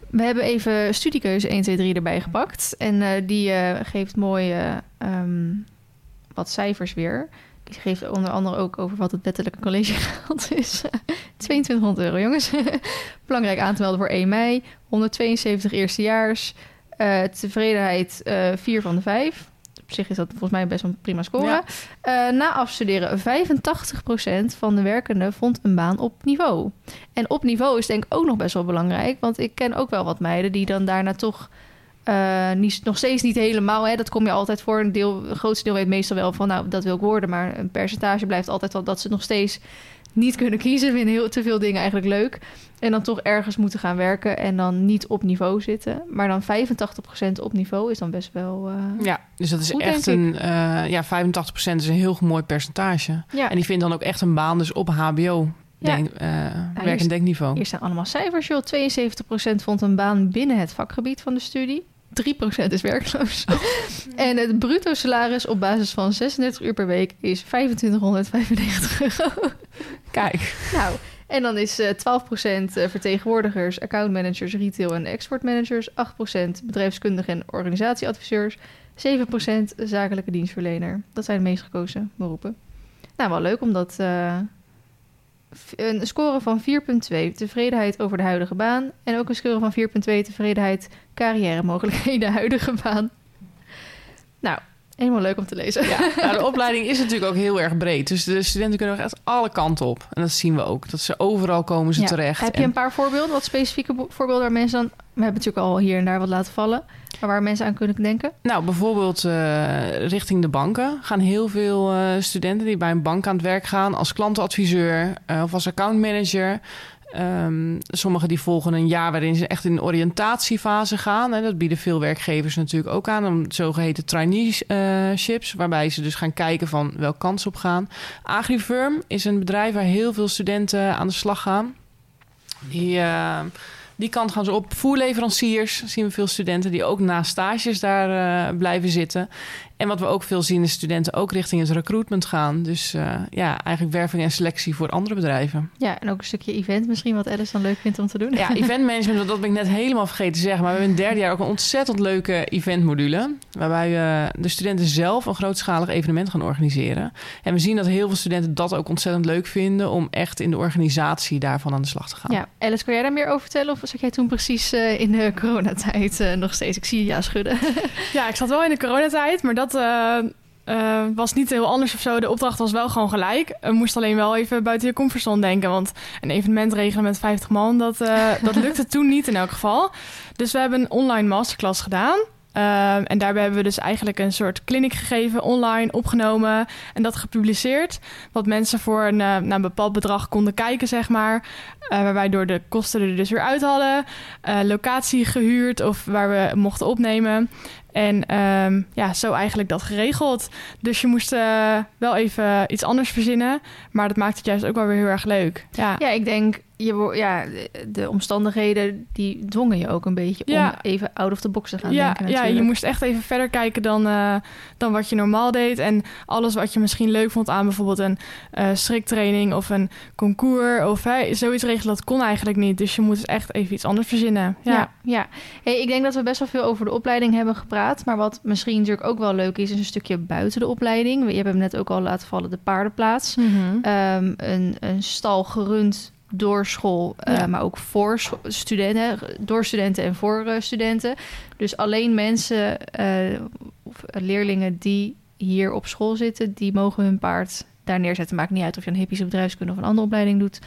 We hebben even studiekeuze 1, 2, 3 erbij gepakt. En uh, die uh, geeft mooi um, wat cijfers weer. Geeft onder andere ook over wat het wettelijke collegegeld is. 2200 euro, jongens. Belangrijk aan te melden voor 1 mei. 172 eerstejaars. Uh, tevredenheid uh, 4 van de 5. Op zich is dat volgens mij best wel een prima score. Ja. Uh, na afstuderen, 85% van de werkenden vond een baan op niveau. En op niveau is denk ik ook nog best wel belangrijk. Want ik ken ook wel wat meiden die dan daarna toch... Uh, niet, nog steeds niet helemaal, hè, dat kom je altijd voor. Een deel, het grootste deel weet meestal wel van, nou, dat wil ik worden. Maar een percentage blijft altijd wel dat ze nog steeds niet kunnen kiezen. Vinden heel te veel dingen eigenlijk leuk. En dan toch ergens moeten gaan werken en dan niet op niveau zitten. Maar dan 85% op niveau is dan best wel. Uh, ja, dus dat is goed, echt een. Uh, ja, 85% is een heel mooi percentage. Ja. En die vindt dan ook echt een baan, dus op HBO. Ja. Denk, uh, werk- en denkniveau. Hier staan allemaal cijfers, joh. 72% vond een baan binnen het vakgebied van de studie. 3% is werkloos. En het bruto salaris op basis van 36 uur per week is 2595 euro. Kijk, Nou, en dan is eh 12% vertegenwoordigers, accountmanagers, retail en exportmanagers, 8% bedrijfskundigen en organisatieadviseurs, 7% zakelijke dienstverlener. Dat zijn de meest gekozen beroepen. Nou, wel leuk omdat eh, een score van 4,2 tevredenheid over de huidige baan en ook een score van 4,2 tevredenheid carrière mogelijkheden huidige baan. Nou, helemaal leuk om te lezen. ja, nou, de opleiding is natuurlijk ook heel erg breed. Dus de studenten kunnen echt alle kanten op. En dat zien we ook. Dat ze overal komen ze Ja. terecht. Heb je En- een paar voorbeelden, wat specifieke voorbeelden waar mensen dan... We hebben natuurlijk al hier en daar wat laten vallen. Maar waar mensen aan kunnen denken. Nou, bijvoorbeeld eh, richting de banken gaan heel veel eh, studenten die bij een bank aan het werk gaan als klantadviseur eh, of als accountmanager. Ehm sommigen die volgen een jaar waarin ze echt in de oriëntatiefase gaan. En dat bieden veel werkgevers natuurlijk ook aan. Om zogeheten traineeships, waarbij ze dus gaan kijken van welke kant ze op gaan. Agrifirm is een bedrijf waar heel veel studenten aan de slag gaan. Die, eh, die kant gaan ze op. Voerleveranciers zien we veel studenten die ook na stages daar eh, blijven zitten. En wat we ook veel zien is studenten ook richting het recruitment gaan. Dus eh, ja, eigenlijk werving en selectie voor andere bedrijven. Ja, en ook een stukje event misschien, wat Alice dan leuk vindt om te doen. Ja, eventmanagement, want dat ben ik net helemaal vergeten te zeggen. Maar we hebben in het derde jaar ook een ontzettend leuke eventmodule. Waarbij we de studenten zelf een grootschalig evenement gaan organiseren. En we zien dat heel veel studenten dat ook ontzettend leuk vinden... om echt in de organisatie daarvan aan de slag te gaan. Ja, Alice, kan jij daar meer over vertellen? Of zat jij toen precies eh, in de coronatijd eh, nog steeds? Ik zie je ja schudden. Ja, ik zat wel in de coronatijd, maar dat eh, eh, was niet heel anders of zo. De opdracht was wel gewoon gelijk. We moesten alleen wel even buiten je comfortzone denken. Want een evenement regelen met 50 man, dat, eh, dat lukte toen niet in elk geval. Dus we hebben een online masterclass gedaan. En daarbij hebben we dus eigenlijk een soort clinic gegeven, online opgenomen en dat gepubliceerd. Wat mensen voor een, een bepaald bedrag konden kijken, zeg maar. Waar wij door de kosten er dus weer uit hadden. Locatie gehuurd of waar we mochten opnemen. En ehm, ja, zo eigenlijk dat geregeld. Dus je moest eh, wel even iets anders verzinnen. Maar dat maakt het juist ook wel weer heel erg leuk. Ja, Ja, ik denk, je, ja, de, de omstandigheden die dwongen je ook een beetje om Ja. even out of the box te gaan ja, denken ja, natuurlijk. je moest echt even verder kijken dan, eh, dan wat je normaal deed. En alles wat je misschien leuk vond aan bijvoorbeeld een eh striktraining of een concours of hè, zoiets regelen, dat kon eigenlijk niet. Dus je moet dus echt even iets anders verzinnen. Ja, Ja, ja. Hey, ik denk dat we best wel veel over de opleiding hebben gepraat. Maar wat misschien natuurlijk ook wel leuk is, is een stukje buiten de opleiding. Je hebt hem net ook al laten vallen, de paardenplaats. Mhm. Ehm, een, een stal gerund door school, eh, maar ook voor studenten, door studenten en voor eh, studenten. Dus alleen mensen eh, of leerlingen die hier op school zitten, die mogen hun paard daar neerzetten. Maakt niet uit of je een hippische bedrijfskunde of een andere opleiding doet.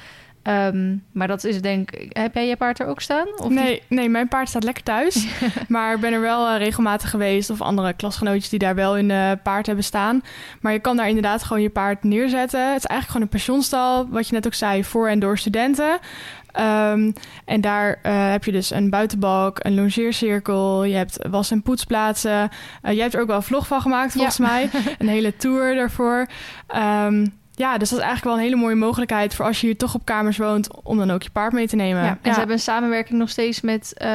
Ehm, maar dat is denk ik... Heb jij je paard er ook staan? Of nee, nee, mijn paard staat lekker thuis. maar ik ben er wel eh, regelmatig geweest. Of andere klasgenootjes die daar wel in de paard hebben staan. Maar je kan daar inderdaad gewoon je paard neerzetten. Het is eigenlijk gewoon een pensionstal. Wat je net ook zei, voor en door studenten. Ehm, en daar eh, heb je dus een buitenbalk, een longeercirkel. Je hebt was- en poetsplaatsen. Eh, jij hebt er ook wel een vlog van gemaakt, volgens mij. Een hele tour daarvoor. Ehm, ja, dus dat is eigenlijk wel een hele mooie mogelijkheid... voor als je hier toch op kamers woont... om dan ook je paard mee te nemen. Ja, en ze hebben een samenwerking nog steeds met, eh,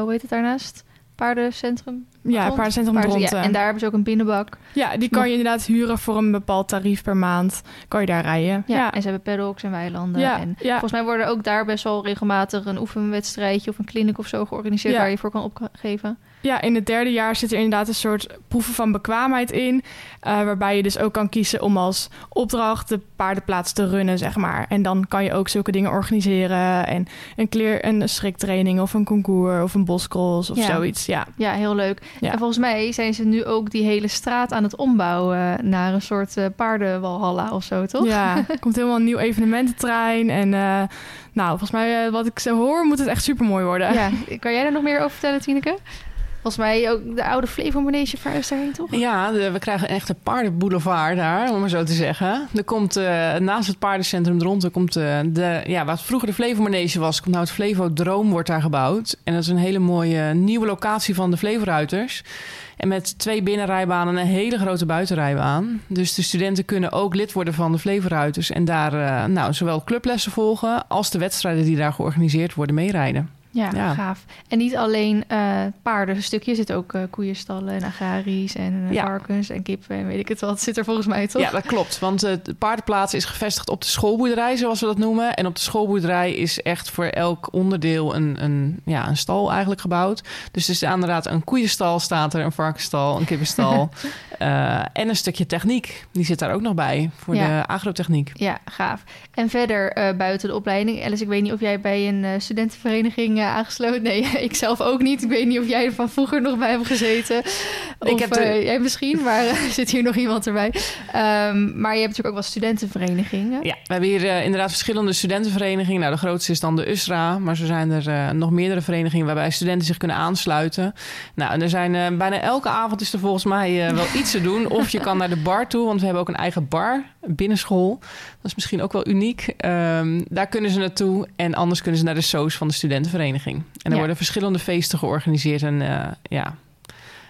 hoe heet het daarnaast? Paardencentrum? Ja, Rond- paardencentrum paarden- ja, en daar hebben ze ook een binnenbak. Ja, die kan je inderdaad huren voor een bepaald tarief per maand. Kan je daar rijden. Ja, Ja, en ze hebben paddocks en weilanden. ja, En ja. volgens mij worden ook daar best wel regelmatig een oefenwedstrijdje of een clinic of zo georganiseerd waar je voor kan opgeven. Ja, in het derde jaar zit er inderdaad een soort proeven van bekwaamheid in. eh, waarbij je dus ook kan kiezen om als opdracht de paardenplaats te runnen, zeg maar. En dan kan je ook zulke dingen organiseren. En een, kleer, een schriktraining of een concours of een boscross of Ja. zoiets. Ja, Ja, heel leuk. Ja. En volgens mij zijn ze nu ook die hele straat aan het ombouwen naar een soort eh, paardenwalhalla of zo, toch? ja er komt helemaal een nieuw evenemententrein. En eh, nou, volgens mij, wat ik zo hoor, moet het echt super mooi worden. Ja, kan jij daar nog meer over vertellen, Tineke? Volgens mij ook de oude Flevo Manege verhuisd daarheen, toch? Ja, we krijgen een paardenboulevard daar, om maar zo te zeggen. Er komt eh, naast het paardencentrum Dronten komt eh, de, ja, wat vroeger de Flevo Manege was, komt nou het Flevo Droom wordt daar gebouwd. En dat is een hele mooie nieuwe locatie van de Flevo-ruiters. En met twee binnenrijbanen en een hele grote buitenrijbaan. Dus de studenten kunnen ook lid worden van de Flevo-ruiters en daar eh, nou, zowel clublessen volgen als de wedstrijden die daar georganiseerd worden meerijden. Ja, Ja. gaaf. En niet alleen eh paarden, een stukje zit ook eh, koeienstallen en agraries en eh, Ja. varkens en kippen en weet ik het wat. Zit er volgens mij toch? Ja, dat klopt. Want eh, de paardenplaats is gevestigd op de schoolboerderij, zoals we dat noemen. En op de schoolboerderij is echt voor elk onderdeel een, een, ja, een stal eigenlijk gebouwd. Dus er is inderdaad een koeienstal, staat er, een varkenstal, een kippenstal. eh, en een stukje techniek. Die zit daar ook nog bij voor Ja. de agrotechniek. Ja, gaaf. En verder eh, buiten de opleiding. Alice, ik weet niet of jij bij een eh, studentenvereniging eh, aangesloten... Nee, ik zelf ook niet. Ik weet niet of jij er van vroeger nog bij hebt gezeten. Ik of heb de- eh, jij misschien, maar er zit hier nog iemand erbij. Ehm, maar je hebt natuurlijk ook wel studentenverenigingen. Ja, we hebben hier eh, inderdaad verschillende studentenverenigingen. Nou, de grootste is dan de USRA, maar zo zijn er eh, nog meerdere verenigingen waarbij studenten zich kunnen aansluiten. Nou, en er zijn eh, bijna elke avond is er volgens mij eh, wel iets te doen. Of je kan naar de bar toe, want we hebben ook een eigen bar binnen school. Dat is misschien ook wel uniek. Ehm, daar kunnen ze naartoe en anders kunnen ze naar de SOS van de studentenvereniging. En er Ja. worden verschillende feesten georganiseerd en eh, ja,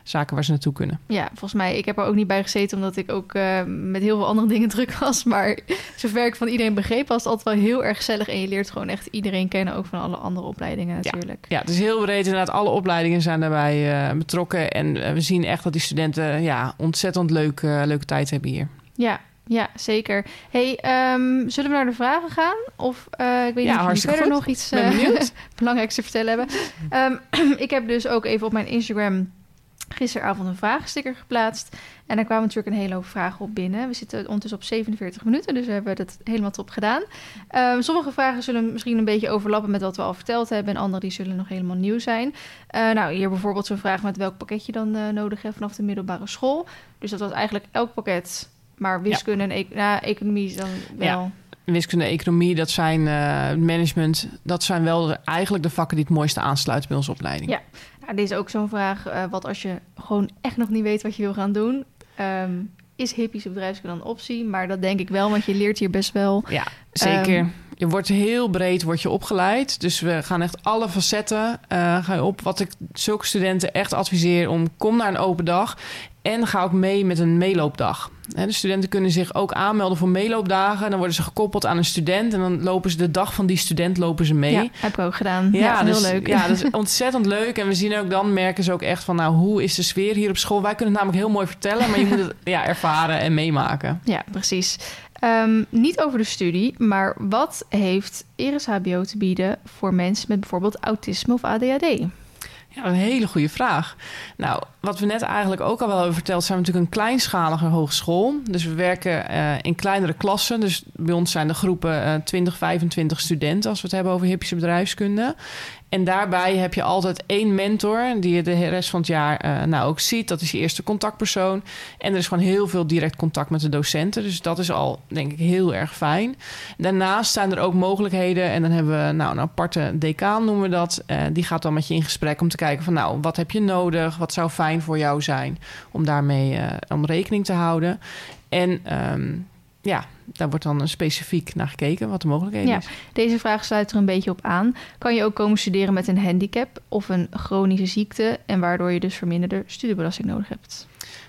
zaken waar ze naartoe kunnen. Ja, volgens mij, ik heb er ook niet bij gezeten omdat ik ook eh, met heel veel andere dingen druk was. Maar zover ik van iedereen begreep, was het altijd wel heel erg gezellig. En je leert gewoon echt iedereen kennen, ook van alle andere opleidingen natuurlijk. Ja, het is heel breed. Inderdaad, alle opleidingen zijn daarbij eh, betrokken. En we zien echt dat die studenten ja, ontzettend leuk, leuke tijd hebben hier. Ja, ja, zeker. Hey, ehm, zullen we naar de vragen gaan? Of eh, ik weet Ja, niet of jullie verder nog iets benieuwd. belangrijks te vertellen hebben. Ehm, ik heb dus ook even op mijn Instagram gisteravond een vragensticker geplaatst. En daar kwamen natuurlijk een hele hoop vragen op binnen. We zitten ondertussen op 47 minuten, dus we hebben het helemaal top gedaan. Ehm, sommige vragen zullen misschien een beetje overlappen met wat we al verteld hebben... en andere die zullen nog helemaal nieuw zijn. Eh, nou, hier bijvoorbeeld zo'n vraag met welk pakket je dan nodig hebt vanaf de middelbare school. Dus dat was eigenlijk elk pakket, maar wiskunde en e- nou, economie is dan wel... Ja. Wiskunde, economie, dat zijn eh, management. Dat zijn wel de- eigenlijk de vakken die het mooiste aansluiten bij onze opleiding. Ja. Nou, dit is ook zo'n vraag. eh, wat als je gewoon echt nog niet weet wat je wil gaan doen? Ehm, is hippies bedrijfskunde dan een optie? Maar dat denk ik wel, want je leert hier best wel. Ja, zeker. Ehm, je wordt heel breed wordt je opgeleid. Dus we gaan echt alle facetten eh, ga je op. Wat ik zulke studenten echt adviseer om... kom naar een open dag en ga ook mee met een meeloopdag. De studenten kunnen zich ook aanmelden voor meeloopdagen. Dan worden ze gekoppeld aan een student... en dan lopen ze de dag van die student lopen ze mee. Ja, heb ik ook gedaan. Ja, dus, heel leuk. Ja, dat is ontzettend leuk. En we zien ook dan, merken ze ook echt van... nou, hoe is de sfeer hier op school? Wij kunnen het namelijk heel mooi vertellen... maar je moet het ja, ervaren en meemaken. Ja, precies. Ehm, niet over de studie, maar wat heeft Eris HBO te bieden voor mensen met bijvoorbeeld autisme of ADHD? Ja, een hele goede vraag. Nou, wat we net eigenlijk ook al wel hebben verteld... zijn we natuurlijk een kleinschalige hogeschool. Dus we werken eh, in kleinere klassen. Dus bij ons zijn de groepen eh 20, 25 studenten... als we het hebben over hippische bedrijfskunde. En daarbij heb je altijd één mentor... die je de rest van het jaar eh, nou ook ziet. Dat is je eerste contactpersoon. En er is gewoon heel veel direct contact met de docenten. Dus dat is al, denk ik, heel erg fijn. Daarnaast zijn er ook mogelijkheden... en dan hebben we nou, een aparte decaan, noemen we dat. Eh, die gaat dan met je in gesprek om te kijken van... nou, wat heb je nodig? Wat zou fijn voor jou zijn? Om daarmee eh, om rekening te houden. En ehm, ja, daar wordt dan specifiek naar gekeken wat de mogelijkheden Ja. is. Deze vraag sluit er een beetje op aan. Kan je ook komen studeren met een handicap of een chronische ziekte... en waardoor je dus verminderde studiebelasting nodig hebt?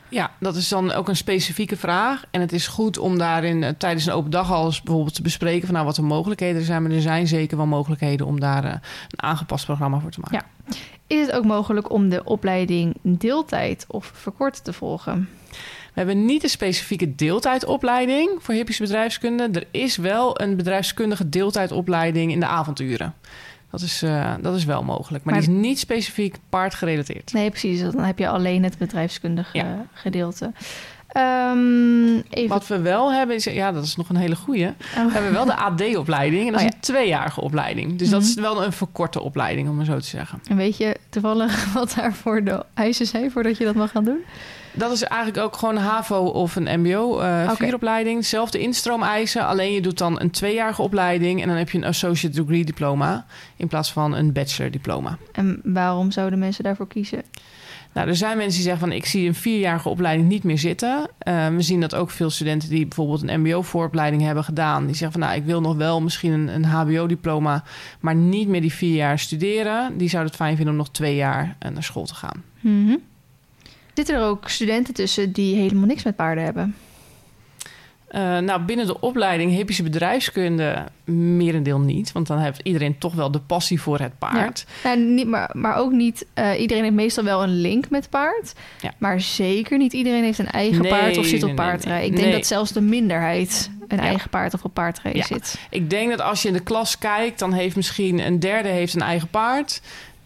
Ja, dat is dan ook een specifieke vraag. En het is goed om daarin eh, tijdens een open dag al eens bijvoorbeeld te bespreken van nou wat de mogelijkheden zijn. Maar er zijn zeker wel mogelijkheden om daar eh, een aangepast programma voor te maken. Ja. Is het ook mogelijk om de opleiding deeltijd of verkort te volgen? We hebben niet een specifieke deeltijdopleiding voor hippische bedrijfskunde. Er is wel een bedrijfskundige deeltijdopleiding in de avonduren. Dat is, uh, dat is wel mogelijk, maar, maar, die is niet specifiek paardgerelateerd. Nee, precies. Dan heb je alleen het bedrijfskundige ja. gedeelte. Um, even... Wat we wel hebben is, ja, dat is nog een hele goeie. Oh. We hebben wel de AD-opleiding en dat oh, is een tweejarige opleiding. Dus dat is mhm. wel een verkorte opleiding, om maar zo te zeggen. En weet je toevallig wat daarvoor de eisen zijn voordat je dat mag gaan doen? Dat is eigenlijk ook gewoon een HAVO of een MBO uh, eh, vieropleiding. Zelfde instroomeisen, alleen je doet dan een tweejarige opleiding... en dan heb je een associate degree diploma... in plaats van een bachelor diploma. En waarom zouden mensen daarvoor kiezen? Nou, er zijn mensen die zeggen van ik zie een vierjarige opleiding niet meer zitten. Uh, we zien dat ook veel studenten die bijvoorbeeld een MBO-vooropleiding hebben gedaan, die zeggen van nou ik wil nog wel misschien een, een HBO-diploma, maar niet meer die vier jaar studeren. Die zouden het fijn vinden om nog twee jaar eh, naar school te gaan. Mm Zitten er ook studenten tussen die helemaal niks met paarden hebben? Uh, nou, binnen de opleiding hippische bedrijfskunde merendeel niet. Want dan heeft iedereen toch wel de passie voor het paard. Ja. niet, maar, maar ook niet... Uh, iedereen heeft meestal wel een link met paard. Ja. Maar zeker niet iedereen heeft een eigen paard of zit op paardrij. Ik denk dat zelfs de minderheid een eigen paard of op paardrij zit. Ik denk dat als je in de klas kijkt... dan heeft misschien een derde heeft een eigen paard...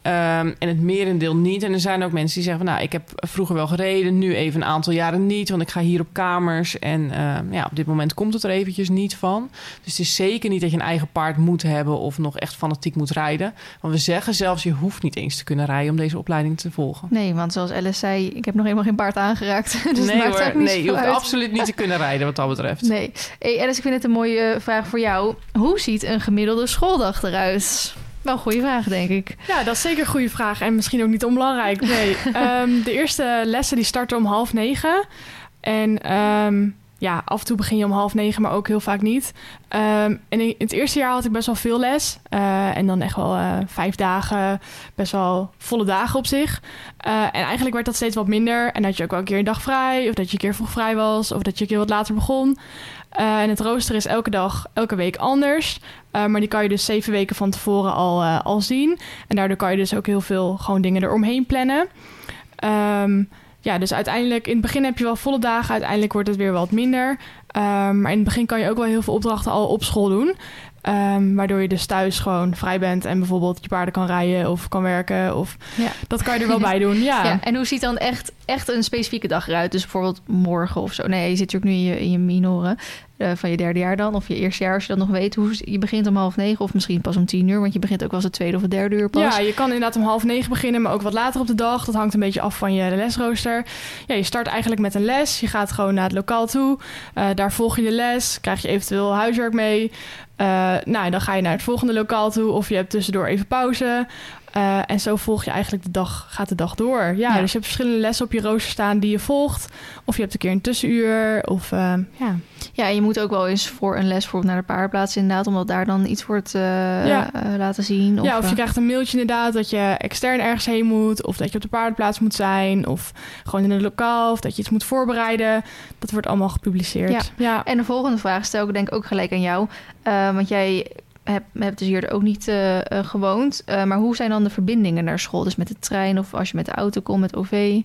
Um, en het merendeel niet. En er zijn ook mensen die zeggen van... nou, ik heb vroeger wel gereden, nu even een aantal jaren niet... want ik ga hier op kamers en uh, ja, op dit moment komt het er eventjes niet van. Dus het is zeker niet dat je een eigen paard moet hebben... of nog echt fanatiek moet rijden. Want we zeggen zelfs, je hoeft niet eens te kunnen rijden... om deze opleiding te volgen. Nee, want zoals Alice zei, ik heb nog helemaal geen paard aangeraakt. Dus nee hoor, nee, je hoeft absoluut niet te kunnen rijden wat dat betreft. Nee. Hey Alice, ik vind het een mooie vraag voor jou. Hoe ziet een gemiddelde schooldag eruit? Wel een goede vraag, denk ik. Ja, dat is zeker een goede vraag. En misschien ook niet onbelangrijk. Nee. um, de eerste lessen die starten om half negen. En um, ja, af en toe begin je om half negen, maar ook heel vaak niet. Um, en in het eerste jaar had ik best wel veel les. Uh, en dan echt wel uh, vijf dagen, best wel volle dagen op zich. Uh, en eigenlijk werd dat steeds wat minder. En dat je ook wel een keer een dag vrij, of dat je een keer vroeg vrij was, of dat je een keer wat later begon. Uh, en het rooster is elke dag, elke week anders. Uh, maar die kan je dus zeven weken van tevoren al, uh, al zien. En daardoor kan je dus ook heel veel gewoon dingen eromheen plannen. Um, ja, dus uiteindelijk in het begin heb je wel volle dagen. Uiteindelijk wordt het weer wat minder. Um, maar in het begin kan je ook wel heel veel opdrachten al op school doen. Um, waardoor je dus thuis gewoon vrij bent en bijvoorbeeld je paarden kan rijden of kan werken. Of ja. dat kan je er wel bij doen. Ja. ja. En hoe ziet dan echt, echt een specifieke dag eruit? Dus bijvoorbeeld morgen of zo. Nee, je zit natuurlijk nu in je, in je minoren. Uh, van je derde jaar dan, of je eerste jaar, als je dat nog weet. Hoe, je begint om half negen of misschien pas om tien uur, want je begint ook wel eens het tweede of het derde uur pas. Ja, je kan inderdaad om half negen beginnen, maar ook wat later op de dag. Dat hangt een beetje af van je lesrooster. Ja, je start eigenlijk met een les. Je gaat gewoon naar het lokaal toe. Uh, daar volg je de les, krijg je eventueel huiswerk mee. Uh, nou, dan ga je naar het volgende lokaal toe of je hebt tussendoor even pauze. Uh, en zo volg je eigenlijk de dag, gaat de dag door. Ja, ja, dus je hebt verschillende lessen op je rooster staan die je volgt. Of je hebt een keer een tussenuur. Of, uh, ja. ja, en je moet ook wel eens voor een les voor naar de paardenplaats inderdaad... omdat daar dan iets wordt uh, ja. laten zien. Of, ja, of je krijgt een mailtje inderdaad dat je extern ergens heen moet... of dat je op de paardenplaats moet zijn... of gewoon in een lokaal, of dat je iets moet voorbereiden. Dat wordt allemaal gepubliceerd. Ja, ja. en de volgende vraag stel ik denk ook gelijk aan jou. want jij heb, heb dus hier ook niet uh, gewoond. Uh, maar hoe zijn dan de verbindingen naar school? Dus met de trein of als je met de auto komt, met OV?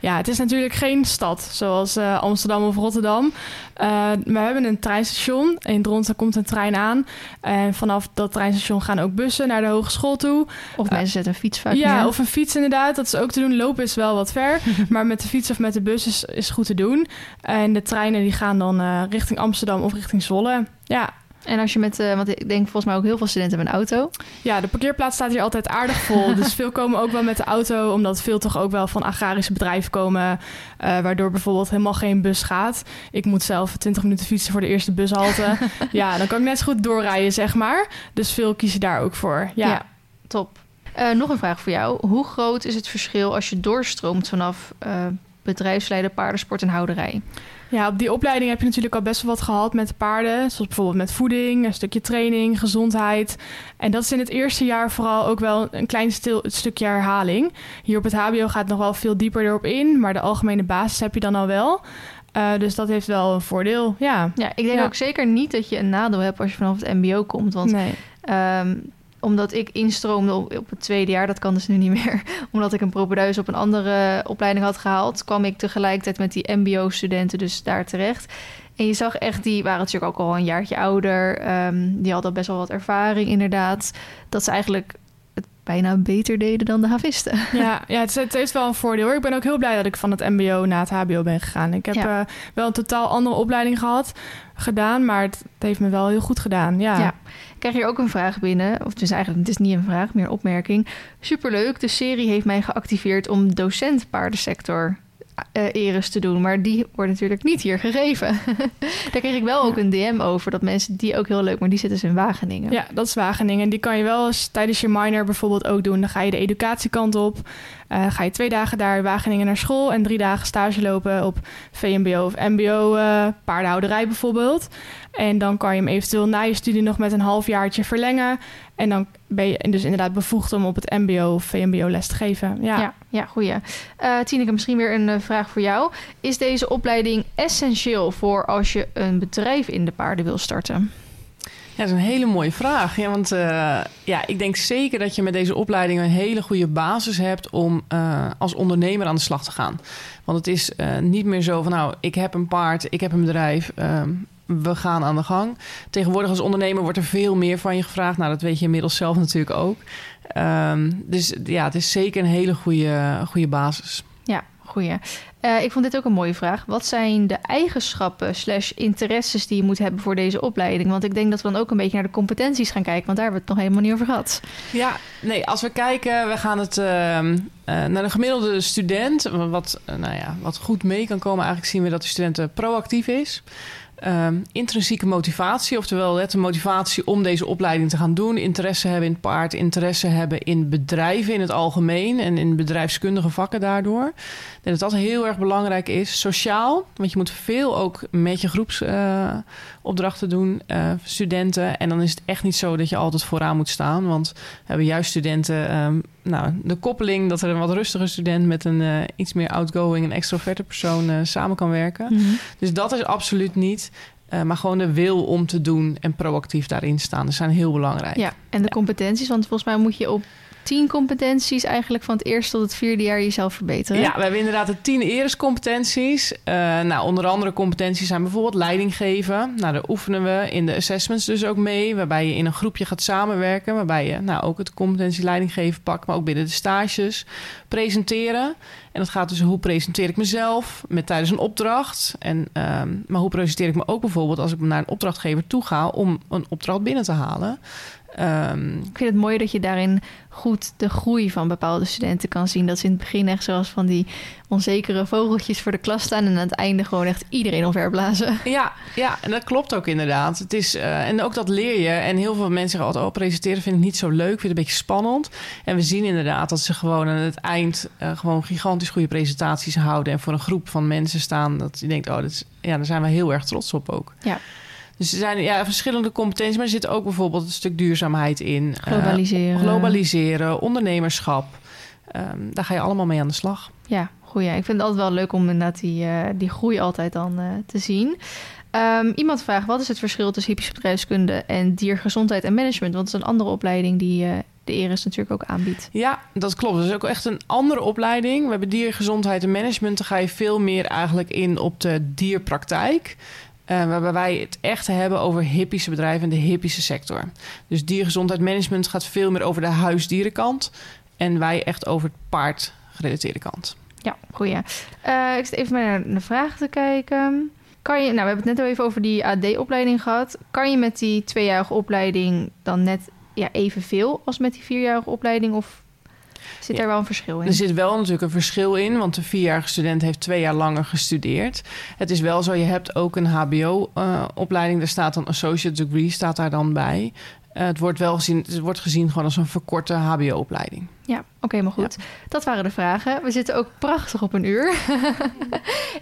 Ja, het is natuurlijk geen stad zoals uh, Amsterdam of Rotterdam. we hebben een treinstation. In Dronten komt een trein aan. En vanaf dat treinstation gaan ook bussen naar de hogeschool toe. Of mensen zetten een fiets vaak Ja, of een fiets inderdaad. Dat is ook te doen. Lopen is wel wat ver. maar met de fiets of met de bus is, is goed te doen. En de treinen die gaan dan richting Amsterdam of richting Zwolle. Ja, en als je met, uh, want ik denk volgens mij ook heel veel studenten hebben een auto. Ja, de parkeerplaats staat hier altijd aardig vol. dus veel komen ook wel met de auto, omdat veel toch ook wel van agrarische bedrijven komen. Uh, waardoor bijvoorbeeld helemaal geen bus gaat. Ik moet zelf 20 minuten fietsen voor de eerste bushalte. ja, dan kan ik net zo goed doorrijden, zeg maar. Dus veel kiezen daar ook voor. Ja, ja top. Uh, nog een vraag voor jou. Hoe groot is het verschil als je doorstroomt vanaf bedrijfsleider, paardensport en houderij? Ja, op die opleiding heb je natuurlijk al best wel wat gehad met paarden. Zoals bijvoorbeeld met voeding, een stukje training, gezondheid. En dat is in het eerste jaar vooral ook wel een klein stil, stukje herhaling. Hier op het HBO gaat het nog wel veel dieper erop in. Maar de algemene basis heb je dan al wel. Uh, dus dat heeft wel een voordeel, ja. Ja, ik denk ook zeker niet dat je een nadeel hebt als je vanaf het mbo komt. Want nee. um, omdat ik instroomde op, op het tweede jaar, dat kan dus nu niet meer, omdat ik een propedeuse op een andere opleiding had gehaald, kwam ik tegelijkertijd met die MBO-studenten dus daar terecht. En je zag echt, die waren natuurlijk ook al een jaartje ouder. ehm, die hadden best wel wat ervaring, inderdaad. Dat ze eigenlijk het bijna beter deden dan de havisten. Ja, ja het, is- het heeft wel een voordeel. hoor. Ik ben ook heel blij dat ik van het MBO naar het HBO ben gegaan. Ik heb Ja. eh, wel een totaal andere opleiding gehad, gedaan, maar het, het heeft me wel heel goed gedaan. Ja. Ja. Ik krijg hier ook een vraag binnen. Of het is eigenlijk het is niet een vraag, meer een opmerking. Superleuk. De serie heeft mij geactiveerd om docent paardensector eh eres te doen. Maar die wordt natuurlijk niet hier gegeven. Daar kreeg ik wel ook een DM over. Dat mensen die ook heel leuk, maar die zitten dus in Wageningen. Ja, dat is Wageningen. Die kan je wel eens tijdens je minor bijvoorbeeld ook doen. Dan ga je de educatiekant op. Eh, ga je twee dagen daar in Wageningen naar school en drie dagen stage lopen op VMBO of MBO eh paardenhouderij bijvoorbeeld. En dan kan je hem eventueel na je studie nog met een halfjaartje verlengen. En dan ben je dus inderdaad bevoegd om op het MBO of VMBO les te geven. Ja. Ja, ja, goeie. Eh Tineke, misschien weer een eh, vraag voor jou. Is deze opleiding essentieel voor als je een bedrijf in de paarden wil starten? Ja, dat is een hele mooie vraag. Ja, want eh, ja, ik denk zeker dat je met deze opleiding een hele goede basis hebt om eh, als ondernemer aan de slag te gaan. Want het is eh, niet meer zo van, nou, ik heb een paard, ik heb een bedrijf, ehm, we gaan aan de gang. Tegenwoordig als ondernemer wordt er veel meer van je gevraagd. Nou, dat weet je inmiddels zelf natuurlijk ook. Ehm, dus ja, het is zeker een hele goede, goede basis. Ja, goeie. Eh, ik vond dit ook een mooie vraag. Wat zijn de eigenschappen slash interesses die je moet hebben voor deze opleiding? Want ik denk dat we dan ook een beetje naar de competenties gaan kijken, want daar hebben we het nog helemaal niet over gehad. Ja, nee, als we kijken, we gaan het ehm, eh, naar de gemiddelde student, wat, eh, nou ja, wat goed mee kan komen. Eigenlijk zien we dat de student proactief is. Ehm, intrinsieke motivatie, oftewel de motivatie om deze opleiding te gaan doen. Interesse hebben in het paard, interesse hebben in bedrijven in het algemeen en in bedrijfskundige vakken daardoor. Ik denk dat dat heel erg belangrijk is. Sociaal, want je moet veel ook met je groepsopdrachten doen, eh, studenten. En dan is het echt niet zo dat je altijd vooraan moet staan. Want we hebben juist studenten, ehm, nou, de koppeling dat er een wat rustiger student met een eh, iets meer outgoing en extroverte persoon eh, samen kan werken. Dus dat is absoluut niet. maar gewoon de wil om te doen en proactief daarin staan. Dat zijn heel belangrijk. Ja, en de competenties, want volgens mij moet je op tien competenties eigenlijk van het eerste tot het vierde jaar jezelf verbeteren. Ja, we hebben inderdaad de tien erescompetenties. Eh nou, onder andere competenties zijn bijvoorbeeld leiding geven. Nou, daar oefenen we in de assessments dus ook mee. Waarbij je in een groepje gaat samenwerken. Waarbij je nou, ook het competentie leiding geven pakt. Maar ook binnen de stages. Presenteren. En dat gaat dus hoe presenteer ik mezelf met tijdens een opdracht. En, ehm, maar hoe presenteer ik me ook bijvoorbeeld als ik naar een opdrachtgever toe ga... om een opdracht binnen te halen. Ehm, Ik vind het mooi dat je daarin goed de groei van bepaalde studenten kan zien. Dat ze in het begin echt zoals van die onzekere vogeltjes voor de klas staan... en aan het einde gewoon echt iedereen omverblazen. Ja, ja, en dat klopt ook inderdaad. Het is, eh, en ook dat leer je. En heel veel mensen zeggen altijd... oh, presenteren vind ik niet zo leuk, vind het een beetje spannend. En we zien inderdaad dat ze gewoon aan het eind... eh, gewoon gigantisch goede presentaties houden... en voor een groep van mensen staan... dat je denkt, oh, dat is, ja, daar zijn we heel erg trots op ook. Ja. Dus er zijn ja, verschillende competenties... maar er zit ook bijvoorbeeld een stuk duurzaamheid in. Eh, Globaliseren. globaliseren, ondernemerschap. Ehm, daar ga je allemaal mee aan de slag. Ja, goeie. Ik vind het altijd wel leuk om inderdaad die, eh, die groei altijd dan eh, te zien. Ehm, iemand vraagt, wat is het verschil tussen hippische bedrijfskunde en diergezondheid en management? Want het is een andere opleiding die de ERIS natuurlijk ook aanbiedt. Ja, dat klopt. Dat is ook echt een andere opleiding. We hebben diergezondheid en management. Dan ga je veel meer eigenlijk in op de dierpraktijk. Eh, waarbij wij het echt hebben over hippische bedrijven en de hippische sector. Dus diergezondheid management gaat veel meer over de huisdierenkant. En wij echt over het paardgerelateerde kant. Ja, goeie. Eh, ik zit even naar de vraag te kijken. Kan je, nou, we hebben het net al even over die AD-opleiding gehad. Kan je met die tweejarige opleiding dan net ja, evenveel als met die vierjarige opleiding? Of zit daar wel een verschil in? Er zit wel natuurlijk een verschil in, want de vierjarige student heeft twee jaar langer gestudeerd. Het is wel zo, je hebt ook een HBO-opleiding, daar staat dan associate degree, staat daar dan bij. Eh, het wordt wel gezien, het wordt gezien gewoon als een verkorte HBO-opleiding. Ja, oké, maar goed. Dat waren de vragen. We zitten ook prachtig op een uur.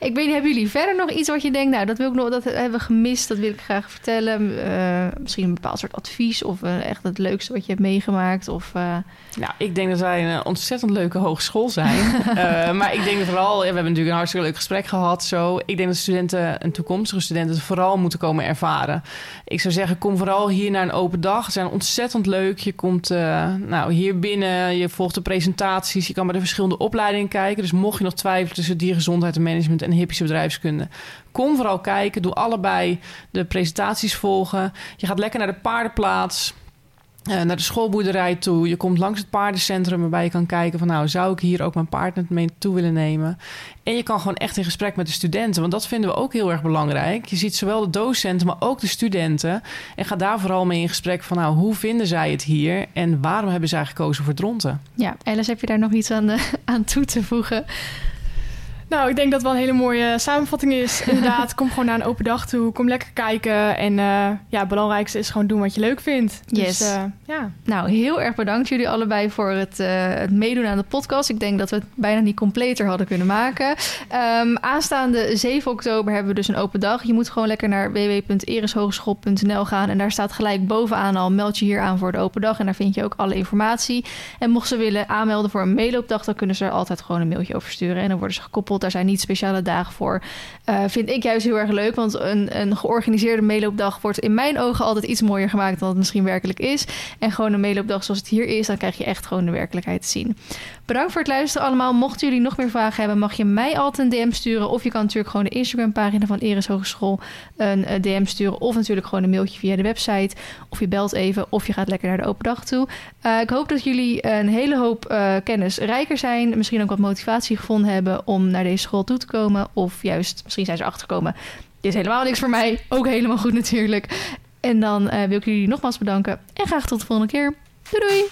ik weet niet, hebben jullie verder nog iets wat je denkt... nou, dat, wil ik nog, dat hebben we gemist, dat wil ik graag vertellen. Eh, misschien een bepaald soort advies... of eh, echt het leukste wat je hebt meegemaakt. Of, eh, Nou, ik denk dat wij een ontzettend leuke hogeschool zijn. Maar ik denk vooral, ja, we hebben natuurlijk een hartstikke leuk gesprek gehad. Zo. Ik denk dat studenten en toekomstige studenten het vooral moeten komen ervaren. Ik zou zeggen, kom vooral hier naar een open dag. dag zijn ontzettend leuk. Je komt uh, nou, hier binnen, je volgt de presentaties. Je kan bij de verschillende opleidingen kijken. Dus mocht je nog twijfelen tussen diergezondheid en management en hippische bedrijfskunde... kom vooral kijken, doe allebei de presentaties volgen. Je gaat lekker naar de paardenplaats... Uh, naar de schoolboerderij toe. Je komt langs het paardencentrum waarbij je kan kijken van nou zou ik hier ook mijn paard mee toe willen nemen. En je kan gewoon echt in gesprek met de studenten, want dat vinden we ook heel erg belangrijk. Je ziet zowel de docenten, maar ook de studenten. En ga daar vooral mee in gesprek van nou hoe vinden zij het hier en waarom hebben zij gekozen voor dronten. Ja, Alice, heb je daar nog iets aan, uh, aan toe te voegen? Nou, ik denk dat wel een hele mooie samenvatting is. Inderdaad, kom gewoon naar een open dag toe. Kom lekker kijken. En uh, ja, het belangrijkste is gewoon doen wat je leuk vindt. Dus, yes. Dus, uh, ja. Nou, heel erg bedankt jullie allebei voor het, uh, het, meedoen aan de podcast. Ik denk dat we het bijna niet completer hadden kunnen maken. Um, aanstaande 7 oktober hebben we dus een open dag. Je moet gewoon lekker naar www.ereshogeschool.nl gaan. En daar staat gelijk bovenaan al, meld je hier aan voor de open dag. En daar vind je ook alle informatie. En mocht ze willen aanmelden voor een meeloopdag, dan kunnen ze er altijd gewoon een mailtje over sturen. En dan worden ze gekoppeld daar zijn niet speciale dagen voor. Uh, vind ik juist heel erg leuk. Want een, een georganiseerde meeloopdag wordt in mijn ogen altijd iets mooier gemaakt dan het misschien werkelijk is. En gewoon een meeloopdag zoals het hier is, dan krijg je echt gewoon de werkelijkheid te zien. Bedankt voor het luisteren allemaal. Mochten jullie nog meer vragen hebben, mag je mij altijd een DM sturen. Of je kan natuurlijk gewoon de Instagram pagina van Eres Hogeschool een eh, DM sturen. Of natuurlijk gewoon een mailtje via de website. Of je belt even, of je gaat lekker naar de open dag toe. Uh, ik hoop dat jullie een hele hoop uh, kennis rijker zijn. Misschien ook wat motivatie gevonden hebben om naar deze school toe te komen. Of juist, misschien zijn ze achtergekomen. Dit is helemaal niks voor mij. Ook helemaal goed natuurlijk. En dan wil ik jullie nogmaals bedanken. En graag tot de volgende keer. Doei!